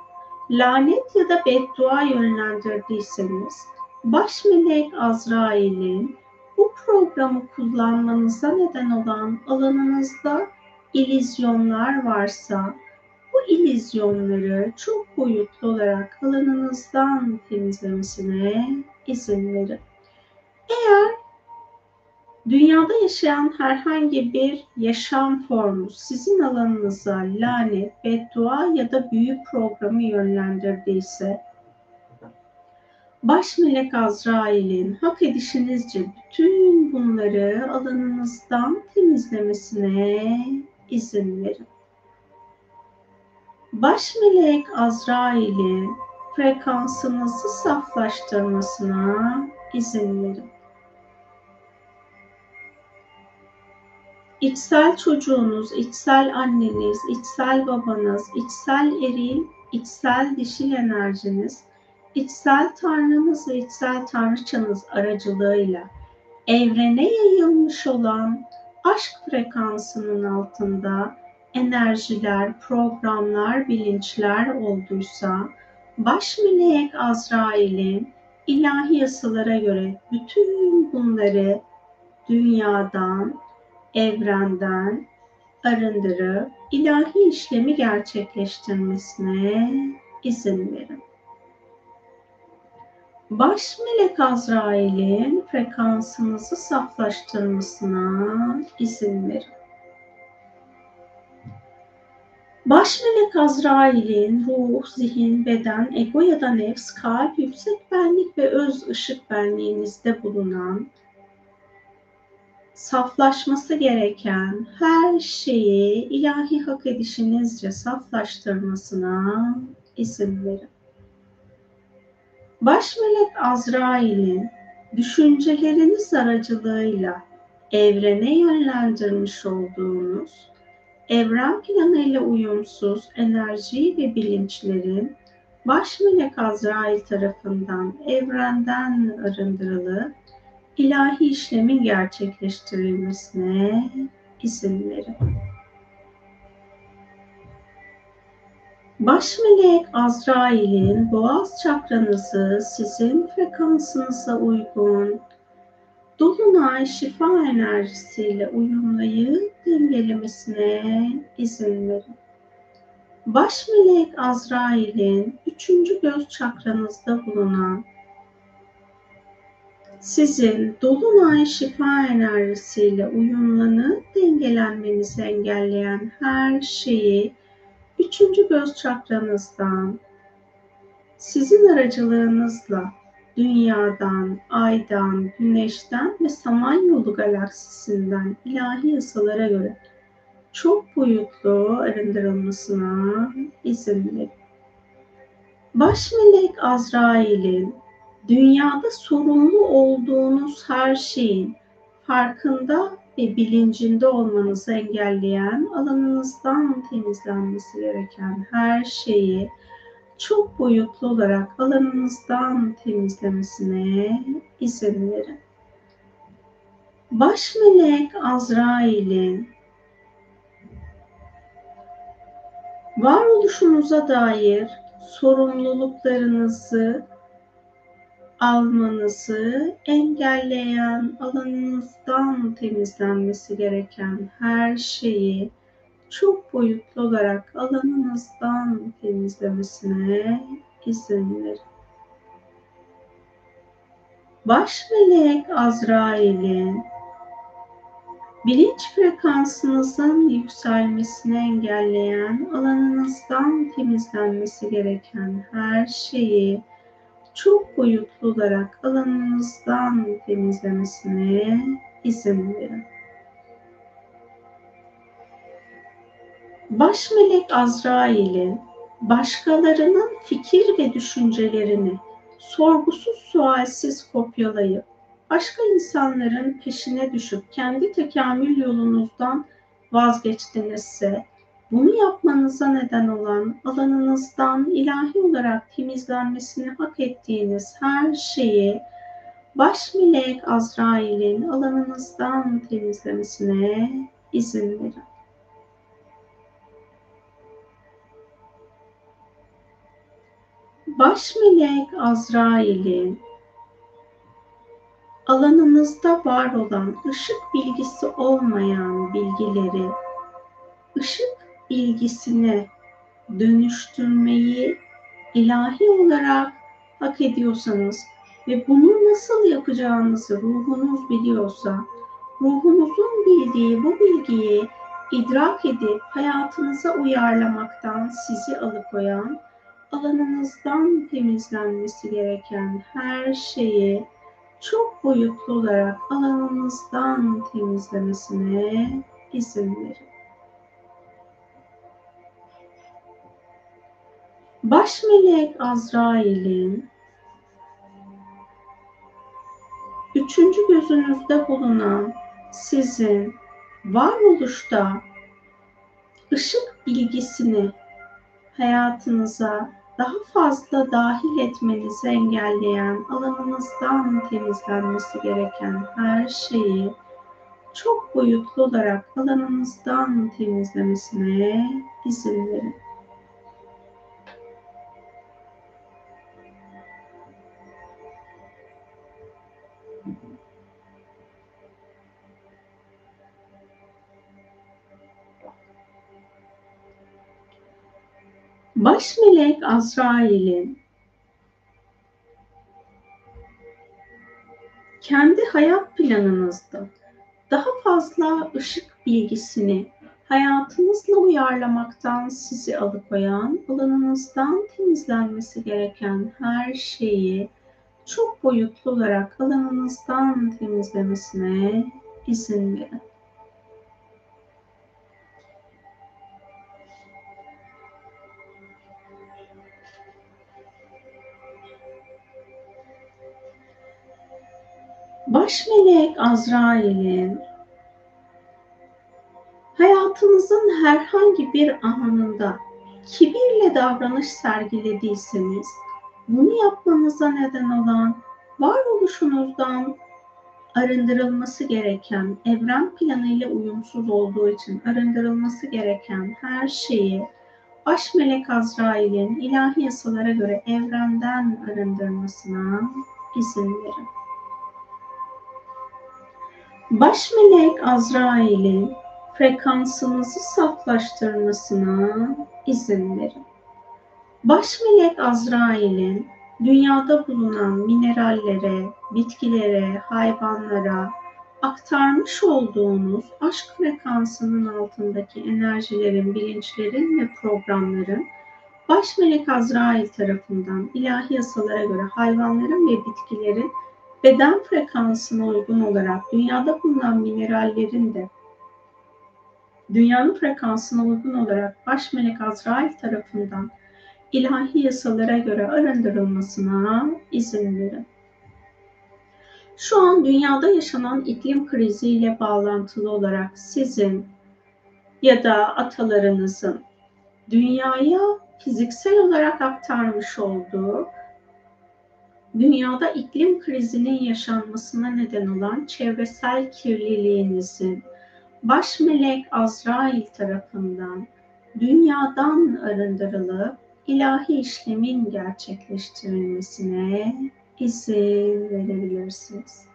lanet ya da beddua yönlendirdiyseniz baş melek Azrail'in bu programı kullanmanıza neden olan alanınızda ilizyonlar varsa bu ilizyonları çok boyutlu olarak alanınızdan temizlemesine izin verin. Eğer dünyada yaşayan herhangi bir yaşam formu sizin alanınıza lanet, beddua ya da büyü programı yönlendirdiyse Baş melek Azrail'in hak edişinizce bütün bunları alanınızdan temizlemesine izin verin. Baş melek Azrail'in frekansınızı saflaştırmasına izin verin. İçsel çocuğunuz, içsel anneniz, içsel babanız, içsel eril, içsel dişil enerjiniz, içsel tanrınız ve içsel tanrıçanız aracılığıyla evrene yayılmış olan aşk frekansının altında enerjiler, programlar, bilinçler olduysa baş melek Azrail'in ilahi yasalara göre bütün bunları dünyadan, evrenden arındırıp ilahi işlemi gerçekleştirmesine izin verin. Baş melek Azrail'in frekansınızı saflaştırmasına izin verin. Baş melek Azrail'in ruh, zihin, beden, ego ya da nefs, kalp, yüksek benlik ve öz ışık benliğinizde bulunan saflaşması gereken her şeyi ilahi hak edişinizce saflaştırmasına izin verin. Baş melek Azrail'in düşünceleriniz aracılığıyla evrene yönlendirmiş olduğunuz evren planıyla uyumsuz enerji ve bilinçlerin baş melek Azrail tarafından evrenden arındırılıp ilahi işlemin gerçekleştirilmesine izin verin. Baş melek Azrail'in boğaz çakranızı sizin frekansınıza uygun Dolunay şifa enerjisiyle uyumlayıp dengelemesine izin verin. Baş melek Azrail'in üçüncü göz çakranızda bulunan sizin dolunay şifa enerjisiyle uyumlanıp dengelenmenizi engelleyen her şeyi üçüncü göz çakranızdan sizin aracılığınızla dünyadan, aydan, güneşten ve samanyolu galaksisinden ilahi yasalara göre çok boyutlu arındırılmasına izin verin. Baş melek Azrail'in dünyada sorumlu olduğunuz her şeyin farkında ve bilincinde olmanızı engelleyen alanınızdan temizlenmesi gereken her şeyi çok boyutlu olarak alanınızdan temizlemesine izin verin. Baş melek Azrail'in varoluşunuza dair sorumluluklarınızı almanızı engelleyen alanınızdan temizlenmesi gereken her şeyi çok boyutlu olarak alanınızdan temizlemesine izin verin. Baş melek Azrail'in bilinç frekansınızın yükselmesini engelleyen alanınızdan temizlenmesi gereken her şeyi çok boyutlu olarak alanınızdan temizlemesine izin verin. Baş melek Azrail'in başkalarının fikir ve düşüncelerini sorgusuz sualsiz kopyalayıp başka insanların peşine düşüp kendi tekamül yolunuzdan vazgeçtinizse bunu yapmanıza neden olan alanınızdan ilahi olarak temizlenmesini hak ettiğiniz her şeyi baş melek Azrail'in alanınızdan temizlemesine izin verin. Baş melek Azrail'in alanınızda var olan ışık bilgisi olmayan bilgileri ışık bilgisine dönüştürmeyi ilahi olarak hak ediyorsanız ve bunu nasıl yapacağınızı ruhunuz biliyorsa, ruhunuzun bildiği bu bilgiyi idrak edip hayatınıza uyarlamaktan sizi alıkoyan alanınızdan temizlenmesi gereken her şeyi çok boyutlu olarak alanınızdan temizlemesine izin verin. Baş melek Azrail'in üçüncü gözünüzde bulunan sizin varoluşta ışık bilgisini hayatınıza daha fazla dahil etmenizi engelleyen alanınızdan temizlenmesi gereken her şeyi çok boyutlu olarak alanınızdan temizlemesine izin verin. Baş melek Azrail'in kendi hayat planınızda daha fazla ışık bilgisini hayatınızla uyarlamaktan sizi alıkoyan, alanınızdan temizlenmesi gereken her şeyi çok boyutlu olarak alanınızdan temizlemesine izin verin. Baş melek Azrail'in hayatınızın herhangi bir anında kibirle davranış sergilediyseniz bunu yapmanıza neden olan varoluşunuzdan arındırılması gereken, evren planıyla uyumsuz olduğu için arındırılması gereken her şeyi baş melek Azrail'in ilahi yasalara göre evrenden arındırmasına izin verin. Baş melek Azrail'in frekansınızı saflaştırmasına izin verin. Baş melek Azrail'in dünyada bulunan minerallere, bitkilere, hayvanlara aktarmış olduğunuz aşk frekansının altındaki enerjilerin, bilinçlerin ve programların baş melek Azrail tarafından ilahi yasalara göre hayvanların ve bitkilerin beden frekansına uygun olarak dünyada bulunan minerallerin de dünyanın frekansına uygun olarak baş melek Azrail tarafından ilahi yasalara göre arındırılmasına izin verin. Şu an dünyada yaşanan iklim kriziyle bağlantılı olarak sizin ya da atalarınızın dünyaya fiziksel olarak aktarmış olduğu dünyada iklim krizinin yaşanmasına neden olan çevresel kirliliğinizin baş melek Azrail tarafından dünyadan arındırılıp ilahi işlemin gerçekleştirilmesine izin verebilirsiniz.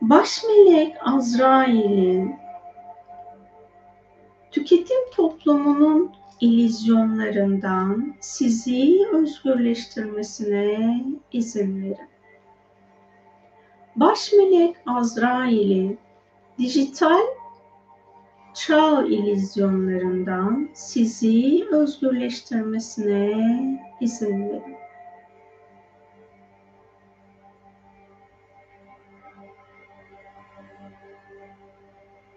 Baş melek Azrail'in tüketim toplumunun ilizyonlarından sizi özgürleştirmesine izin verin. Baş melek Azrail'in dijital çağ ilizyonlarından sizi özgürleştirmesine izin verin.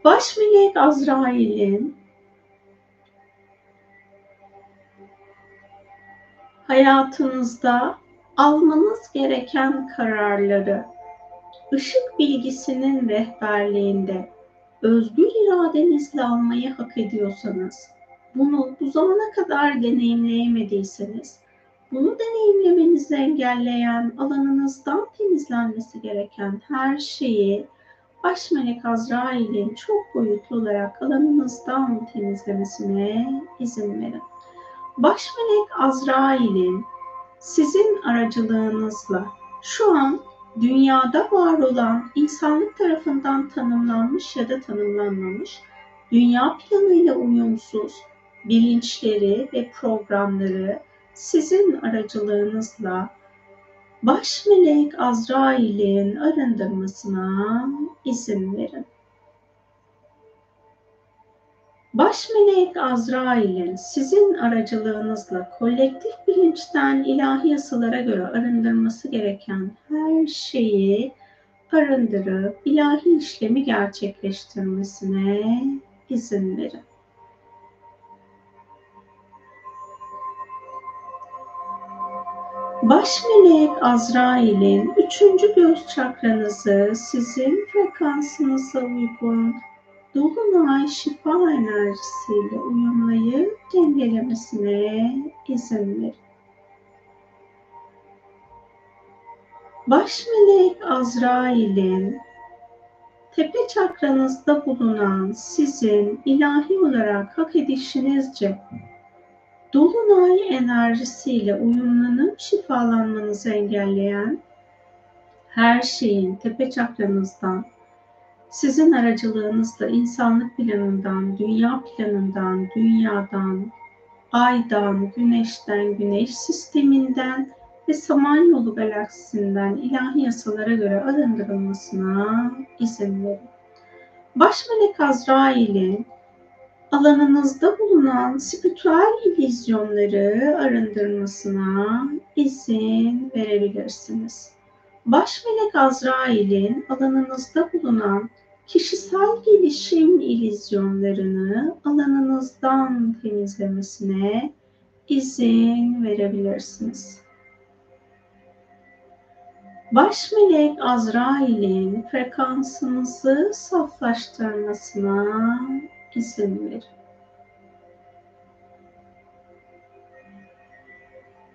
Baş melek Azrail'in hayatınızda almanız gereken kararları ışık bilgisinin rehberliğinde özgür iradenizle almayı hak ediyorsanız, bunu bu zamana kadar deneyimleyemediyseniz, bunu deneyimlemenizi engelleyen alanınızdan temizlenmesi gereken her şeyi baş melek Azrail'in çok boyutlu olarak alanınızdan temizlemesine izin verin. Baş melek Azrail'in sizin aracılığınızla şu an dünyada var olan insanlık tarafından tanımlanmış ya da tanımlanmamış dünya planıyla uyumsuz bilinçleri ve programları sizin aracılığınızla baş melek Azrail'in arındırmasına izin verin. Baş melek Azrail'in sizin aracılığınızla kolektif bilinçten ilahi yasalara göre arındırması gereken her şeyi arındırıp ilahi işlemi gerçekleştirmesine izin verin. Baş melek Azrail'in üçüncü göz çakranızı sizin frekansınıza uygun Dolunay şifa enerjisiyle uyumayı dengelemesine izin verin. Baş melek Azrail'in tepe çakranızda bulunan sizin ilahi olarak hak edişinizce Dolunay enerjisiyle uyumlanıp şifalanmanızı engelleyen her şeyin tepe çakranızdan, sizin aracılığınızla insanlık planından, dünya planından, dünyadan, aydan, güneşten, güneş sisteminden ve Samanyolu galaksisinden ilahi yasalara göre arındırılmasına izin verin. Baş melek Azrail'in alanınızda bulunan spiritüel illüzyonları arındırmasına izin verebilirsiniz. Baş melek Azrail'in alanınızda bulunan kişisel gelişim illüzyonlarını alanınızdan temizlemesine izin verebilirsiniz. Baş melek Azrail'in frekansınızı saflaştırmasına izin verin.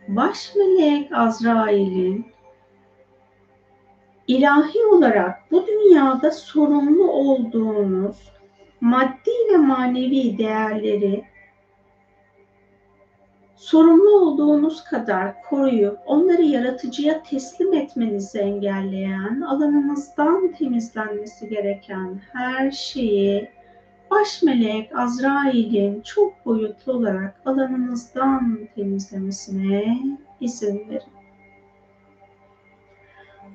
Baş melek Azrail'in ilahi olarak bu dünyada sorumlu olduğunuz maddi ve manevi değerleri sorumlu olduğunuz kadar koruyup onları yaratıcıya teslim etmenizi engelleyen, alanınızdan temizlenmesi gereken her şeyi baş melek Azrail'in çok boyutlu olarak alanınızdan temizlemesine izin verin.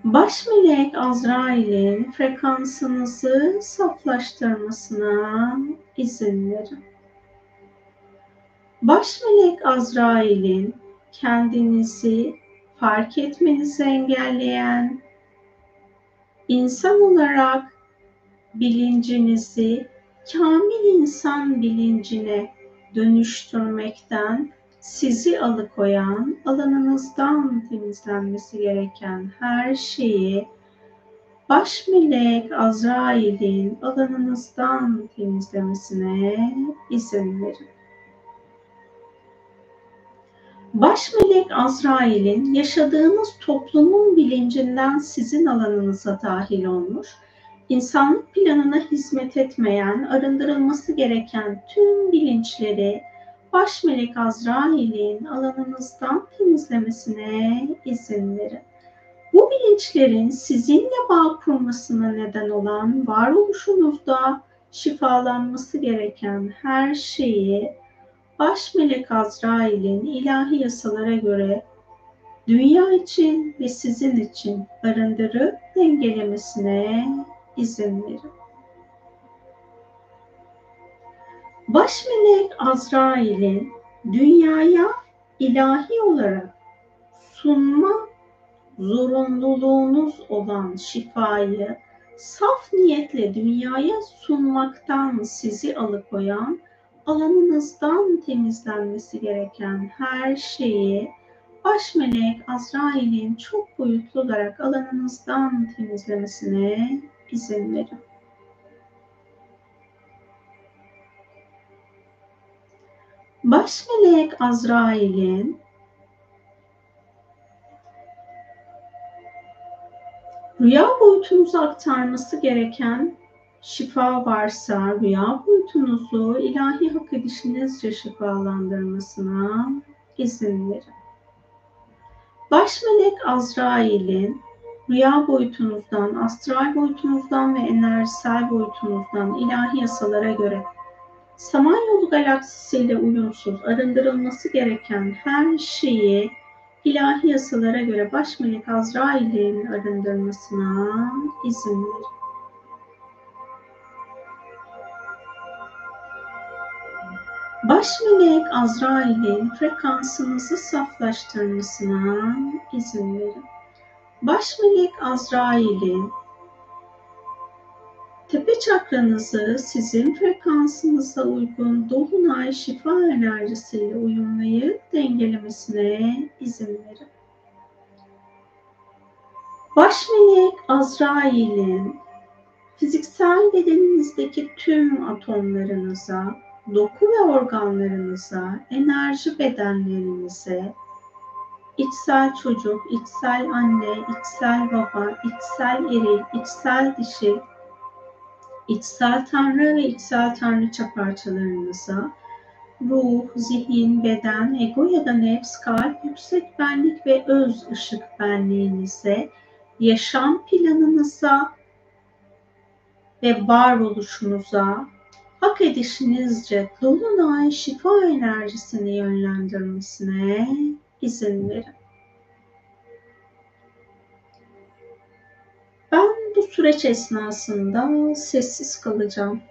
Baş melek Azrail'in frekansınızı saflaştırmasına izin verin. Baş melek Azrail'in kendinizi fark etmenizi engelleyen, insan olarak bilincinizi kamil insan bilincine dönüştürmekten sizi alıkoyan, alanınızdan temizlenmesi gereken her şeyi baş melek Azrail'in alanınızdan temizlemesine izin verin. Baş melek Azrail'in yaşadığınız toplumun bilincinden sizin alanınıza dahil olmuş, insanlık planına hizmet etmeyen, arındırılması gereken tüm bilinçleri baş melek Azrail'in alanınızdan temizlemesine izin verin. Bu bilinçlerin sizinle bağ kurmasına neden olan varoluşunuzda şifalanması gereken her şeyi baş melek Azrail'in ilahi yasalara göre dünya için ve sizin için arındırıp dengelemesine izin verin. Baş melek Azrail'in dünyaya ilahi olarak sunma zorunluluğunuz olan şifayı saf niyetle dünyaya sunmaktan sizi alıkoyan, alanınızdan temizlenmesi gereken her şeyi baş melek Azrail'in çok boyutlu olarak alanınızdan temizlemesine izin verin. Baş melek Azrail'in rüya boyutunuza aktarması gereken şifa varsa rüya boyutunuzu ilahi hak edişinizce şifalandırmasına izin verin. Baş melek Azrail'in rüya boyutunuzdan, astral boyutunuzdan ve enerjisel boyutunuzdan ilahi yasalara göre Samanyolu galaksisiyle uyumsuz arındırılması gereken her şeyi ilahi yasalara göre baş melek Azrail'in arındırmasına izin verin. Baş melek Azrail'in frekansınızı saflaştırmasına izin verin. Baş melek Azrail'in tepe çakranızı sizin frekansınıza uygun dolunay şifa enerjisiyle uyumlayıp dengelemesine izin verin. Baş melek Azrail'in fiziksel bedeninizdeki tüm atomlarınıza, doku ve organlarınıza, enerji bedenlerinize, içsel çocuk, içsel anne, içsel baba, içsel eril, içsel dişi, içsel tanrı ve içsel tanrıça parçalarınıza, ruh, zihin, beden, ego ya da nefs, kalp, yüksek benlik ve öz ışık benliğinize, yaşam planınıza ve varoluşunuza hak edişinizce dolunay şifa enerjisini yönlendirmesine izin verin. Bu süreç esnasında sessiz kalacağım.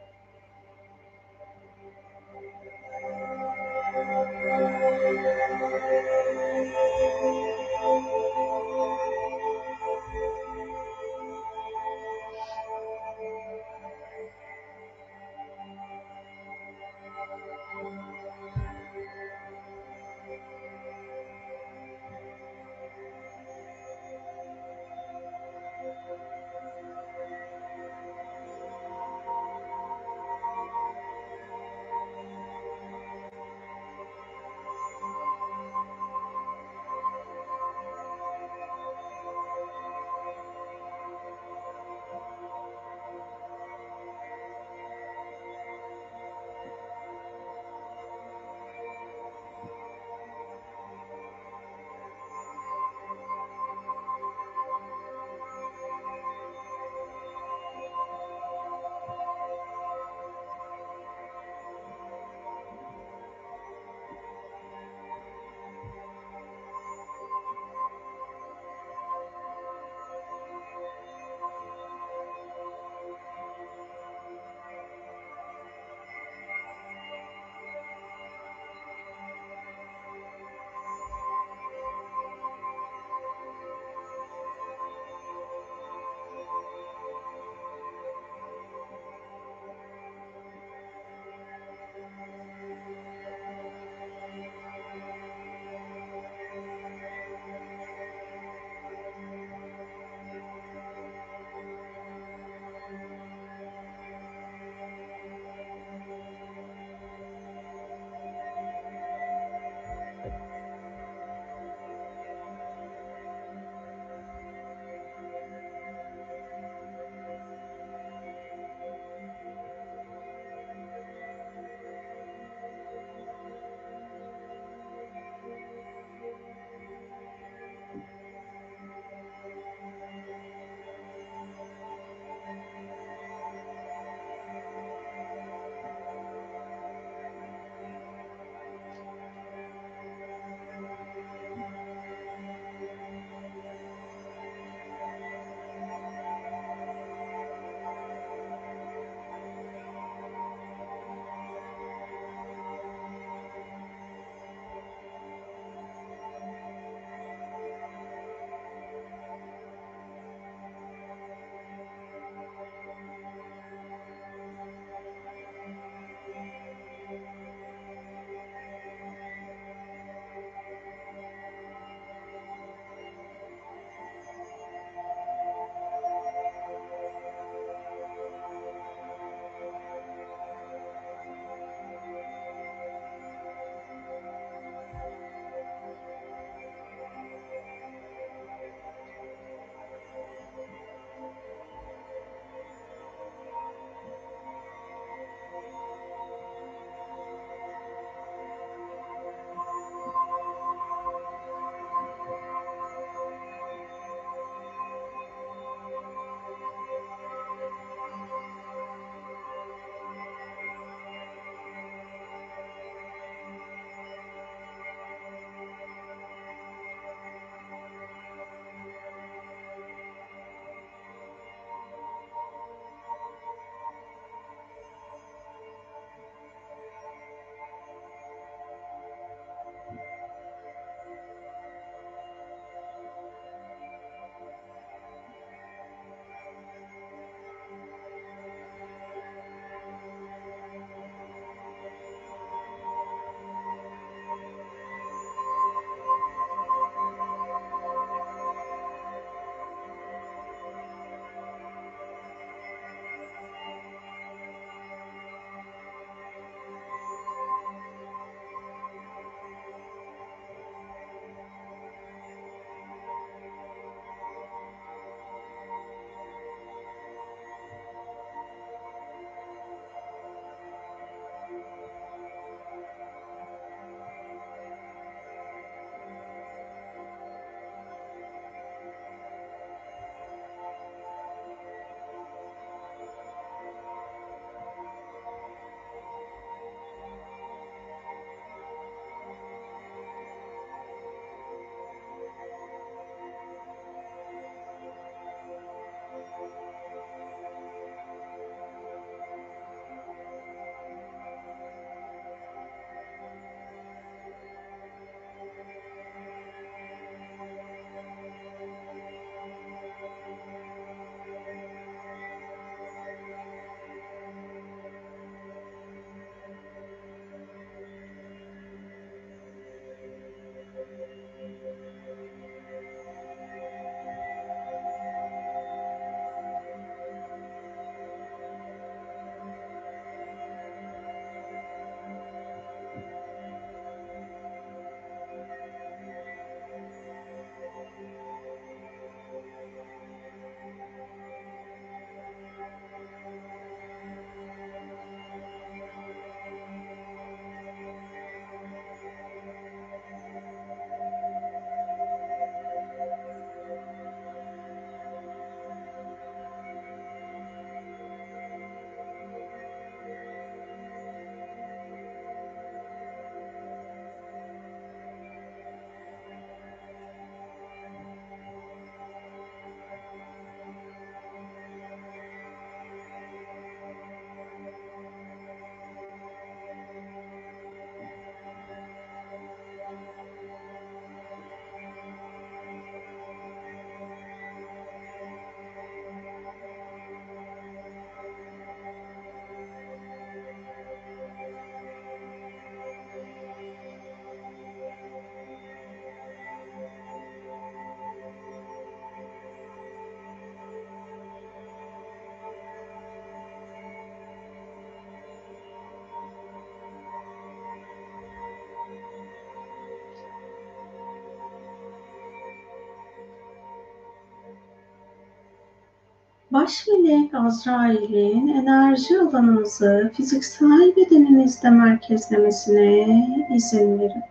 Baş melek Azrail'in enerji alanınızı fiziksel bedeninizde merkezlemesine izin verin.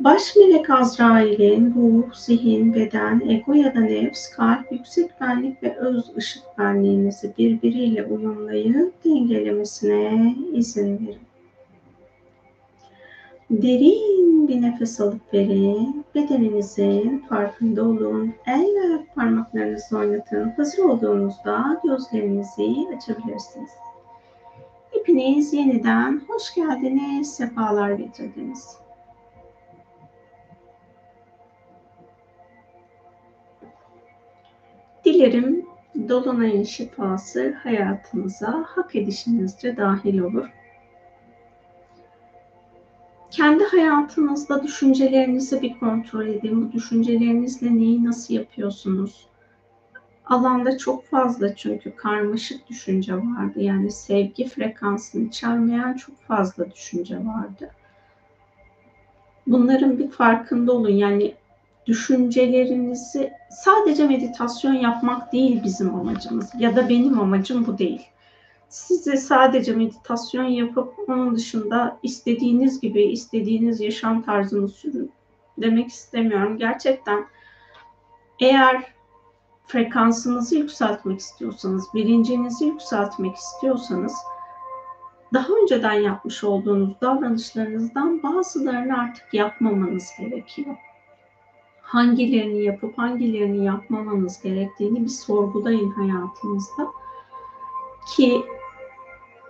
Baş melek Azrail'in ruh, zihin, beden, ego ya da nefs, kalp, yüksek benlik ve öz ışık benliğinizi birbiriyle uyumlayıp dengelemesine izin verin. Derin bir nefes alıp verin. Bedeninizin farkında olun. El ve ayak parmaklarınızı oynatın. Hazır olduğunuzda gözlerinizi açabilirsiniz. Hepiniz yeniden hoş geldiniz, sefalar getirdiniz. Dilerim Dolunay'ın şifası hayatınıza hak edişinizce dahil olur. Kendi hayatınızda düşüncelerinizi bir kontrol edin. Bu düşüncelerinizle neyi nasıl yapıyorsunuz? Alanda çok fazla çünkü karmaşık düşünce vardı. Yani sevgi frekansını içermeyen çok fazla düşünce vardı. Bunların bir farkında olun. Yani düşüncelerinizi sadece meditasyon yapmak değil bizim amacımız ya da benim amacım bu değil. Size sadece meditasyon yapıp onun dışında istediğiniz gibi istediğiniz yaşam tarzını sürün demek istemiyorum. Gerçekten eğer frekansınızı yükseltmek istiyorsanız, bilincinizi yükseltmek istiyorsanız daha önceden yapmış olduğunuz davranışlarınızdan bazılarını artık yapmamanız gerekiyor hangilerini yapıp hangilerini yapmamanız gerektiğini bir sorgulayın hayatınızda. Ki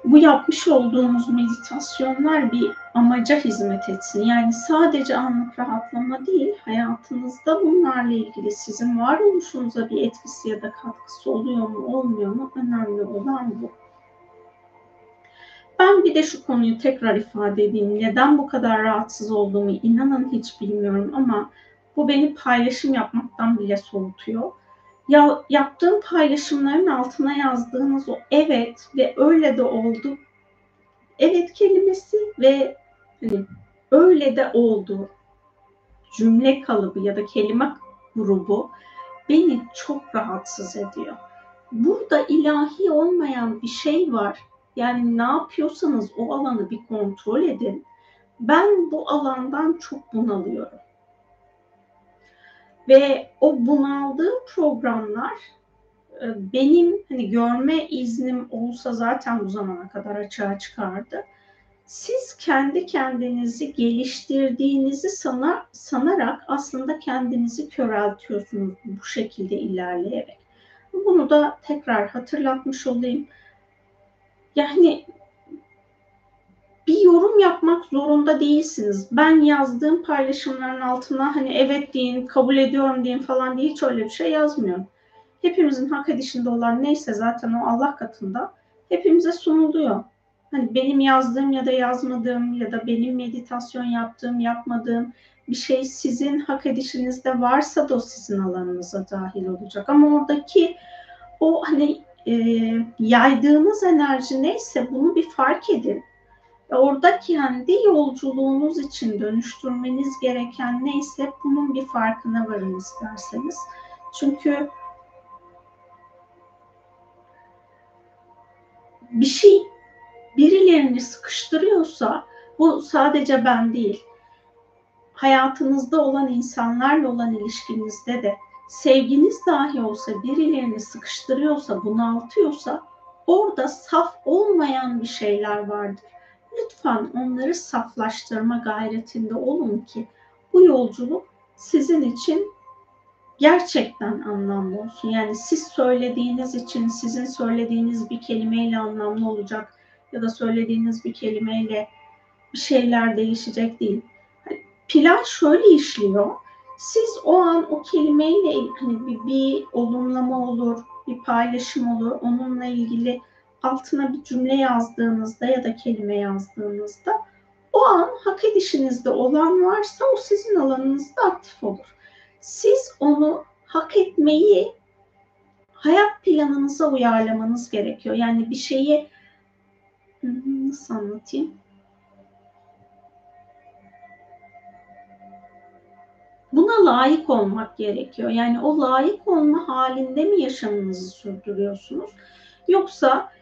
bu yapmış olduğunuz meditasyonlar bir amaca hizmet etsin. Yani sadece anlık rahatlama değil, hayatınızda bunlarla ilgili sizin varoluşunuza bir etkisi ya da katkısı oluyor mu, olmuyor mu? Önemli olan bu. Ben bir de şu konuyu tekrar ifade edeyim. Neden bu kadar rahatsız olduğumu inanın hiç bilmiyorum ama bu beni paylaşım yapmaktan bile soğutuyor. Ya yaptığım paylaşımların altına yazdığınız o evet ve öyle de oldu. Evet kelimesi ve hani öyle de oldu cümle kalıbı ya da kelime grubu beni çok rahatsız ediyor. Burada ilahi olmayan bir şey var. Yani ne yapıyorsanız o alanı bir kontrol edin. Ben bu alandan çok bunalıyorum. Ve o bunaldığı programlar e, benim hani görme iznim olsa zaten bu zamana kadar açığa çıkardı. Siz kendi kendinizi geliştirdiğinizi sana, sanarak aslında kendinizi köreltiyorsunuz bu şekilde ilerleyerek. Bunu da tekrar hatırlatmış olayım. Yani yorum yapmak zorunda değilsiniz. Ben yazdığım paylaşımların altına hani evet deyin, kabul ediyorum deyin falan diye hiç öyle bir şey yazmıyorum. Hepimizin hak edişinde olan neyse zaten o Allah katında hepimize sunuluyor. Hani benim yazdığım ya da yazmadığım ya da benim meditasyon yaptığım, yapmadığım bir şey sizin hak edişinizde varsa da o sizin alanınıza dahil olacak. Ama oradaki o hani e, yaydığınız enerji neyse bunu bir fark edin orada kendi yolculuğunuz için dönüştürmeniz gereken neyse bunun bir farkına varın isterseniz. Çünkü bir şey birilerini sıkıştırıyorsa bu sadece ben değil. Hayatınızda olan insanlarla olan ilişkinizde de sevginiz dahi olsa birilerini sıkıştırıyorsa, bunaltıyorsa orada saf olmayan bir şeyler vardır lütfen onları saflaştırma gayretinde olun ki bu yolculuk sizin için gerçekten anlamlı olsun. Yani siz söylediğiniz için sizin söylediğiniz bir kelimeyle anlamlı olacak ya da söylediğiniz bir kelimeyle bir şeyler değişecek değil. Hani plan şöyle işliyor. Siz o an o kelimeyle hani bir, bir olumlama olur, bir paylaşım olur, onunla ilgili altına bir cümle yazdığınızda ya da kelime yazdığınızda o an hak edişinizde olan varsa o sizin alanınızda aktif olur. Siz onu hak etmeyi hayat planınıza uyarlamanız gerekiyor. Yani bir şeyi nasıl anlatayım? buna layık olmak gerekiyor. Yani o layık olma halinde mi yaşamınızı sürdürüyorsunuz? Yoksa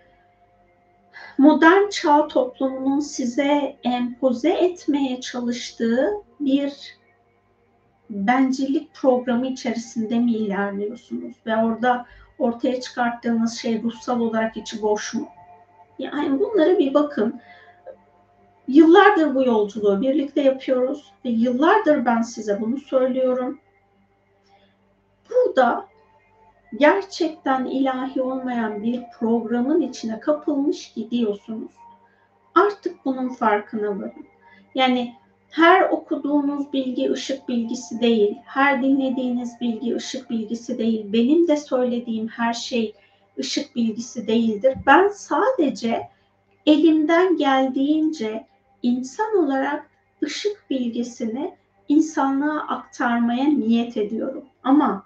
modern çağ toplumunun size empoze etmeye çalıştığı bir bencillik programı içerisinde mi ilerliyorsunuz? Ve orada ortaya çıkarttığınız şey ruhsal olarak içi boş mu? Yani bunlara bir bakın. Yıllardır bu yolculuğu birlikte yapıyoruz ve yıllardır ben size bunu söylüyorum. Burada gerçekten ilahi olmayan bir programın içine kapılmış gidiyorsunuz. Artık bunun farkına varın. Yani her okuduğunuz bilgi ışık bilgisi değil, her dinlediğiniz bilgi ışık bilgisi değil, benim de söylediğim her şey ışık bilgisi değildir. Ben sadece elimden geldiğince insan olarak ışık bilgisini insanlığa aktarmaya niyet ediyorum. Ama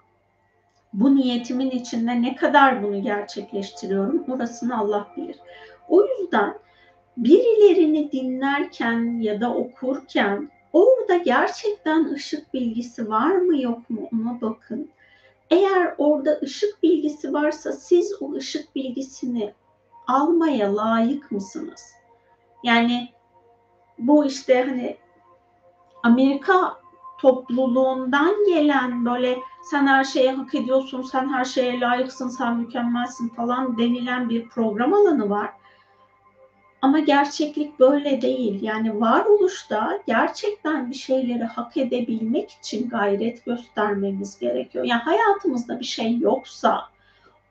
bu niyetimin içinde ne kadar bunu gerçekleştiriyorum orasını Allah bilir. O yüzden birilerini dinlerken ya da okurken orada gerçekten ışık bilgisi var mı yok mu ona bakın. Eğer orada ışık bilgisi varsa siz o ışık bilgisini almaya layık mısınız? Yani bu işte hani Amerika topluluğundan gelen böyle sen her şeye hak ediyorsun, sen her şeye layıksın, sen mükemmelsin falan denilen bir program alanı var. Ama gerçeklik böyle değil. Yani varoluşta gerçekten bir şeyleri hak edebilmek için gayret göstermemiz gerekiyor. Yani hayatımızda bir şey yoksa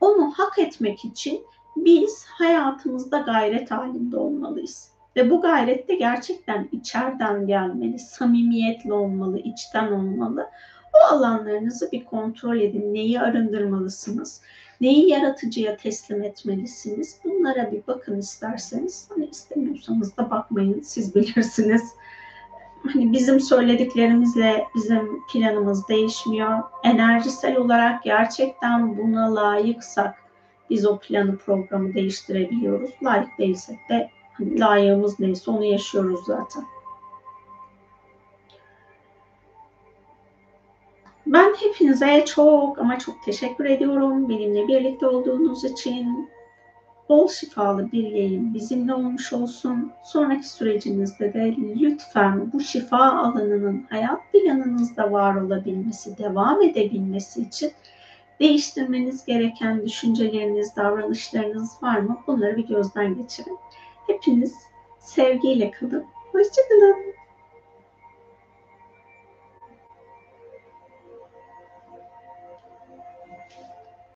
onu hak etmek için biz hayatımızda gayret halinde olmalıyız. Ve bu gayret de gerçekten içeriden gelmeli, samimiyetli olmalı, içten olmalı. O alanlarınızı bir kontrol edin. Neyi arındırmalısınız? Neyi yaratıcıya teslim etmelisiniz? Bunlara bir bakın isterseniz. Hani istemiyorsanız da bakmayın, siz bilirsiniz. Hani bizim söylediklerimizle bizim planımız değişmiyor. Enerjisel olarak gerçekten buna layıksak biz o planı programı değiştirebiliyoruz. Layık değilsek de layığımız neyse onu yaşıyoruz zaten. Ben hepinize çok ama çok teşekkür ediyorum. Benimle birlikte olduğunuz için. Bol şifalı bir yayın bizimle olmuş olsun. Sonraki sürecinizde de lütfen bu şifa alanının hayat planınızda var olabilmesi, devam edebilmesi için değiştirmeniz gereken düşünceleriniz, davranışlarınız var mı? Bunları bir gözden geçirin. Hepiniz sevgiyle kalın. Hoşçakalın.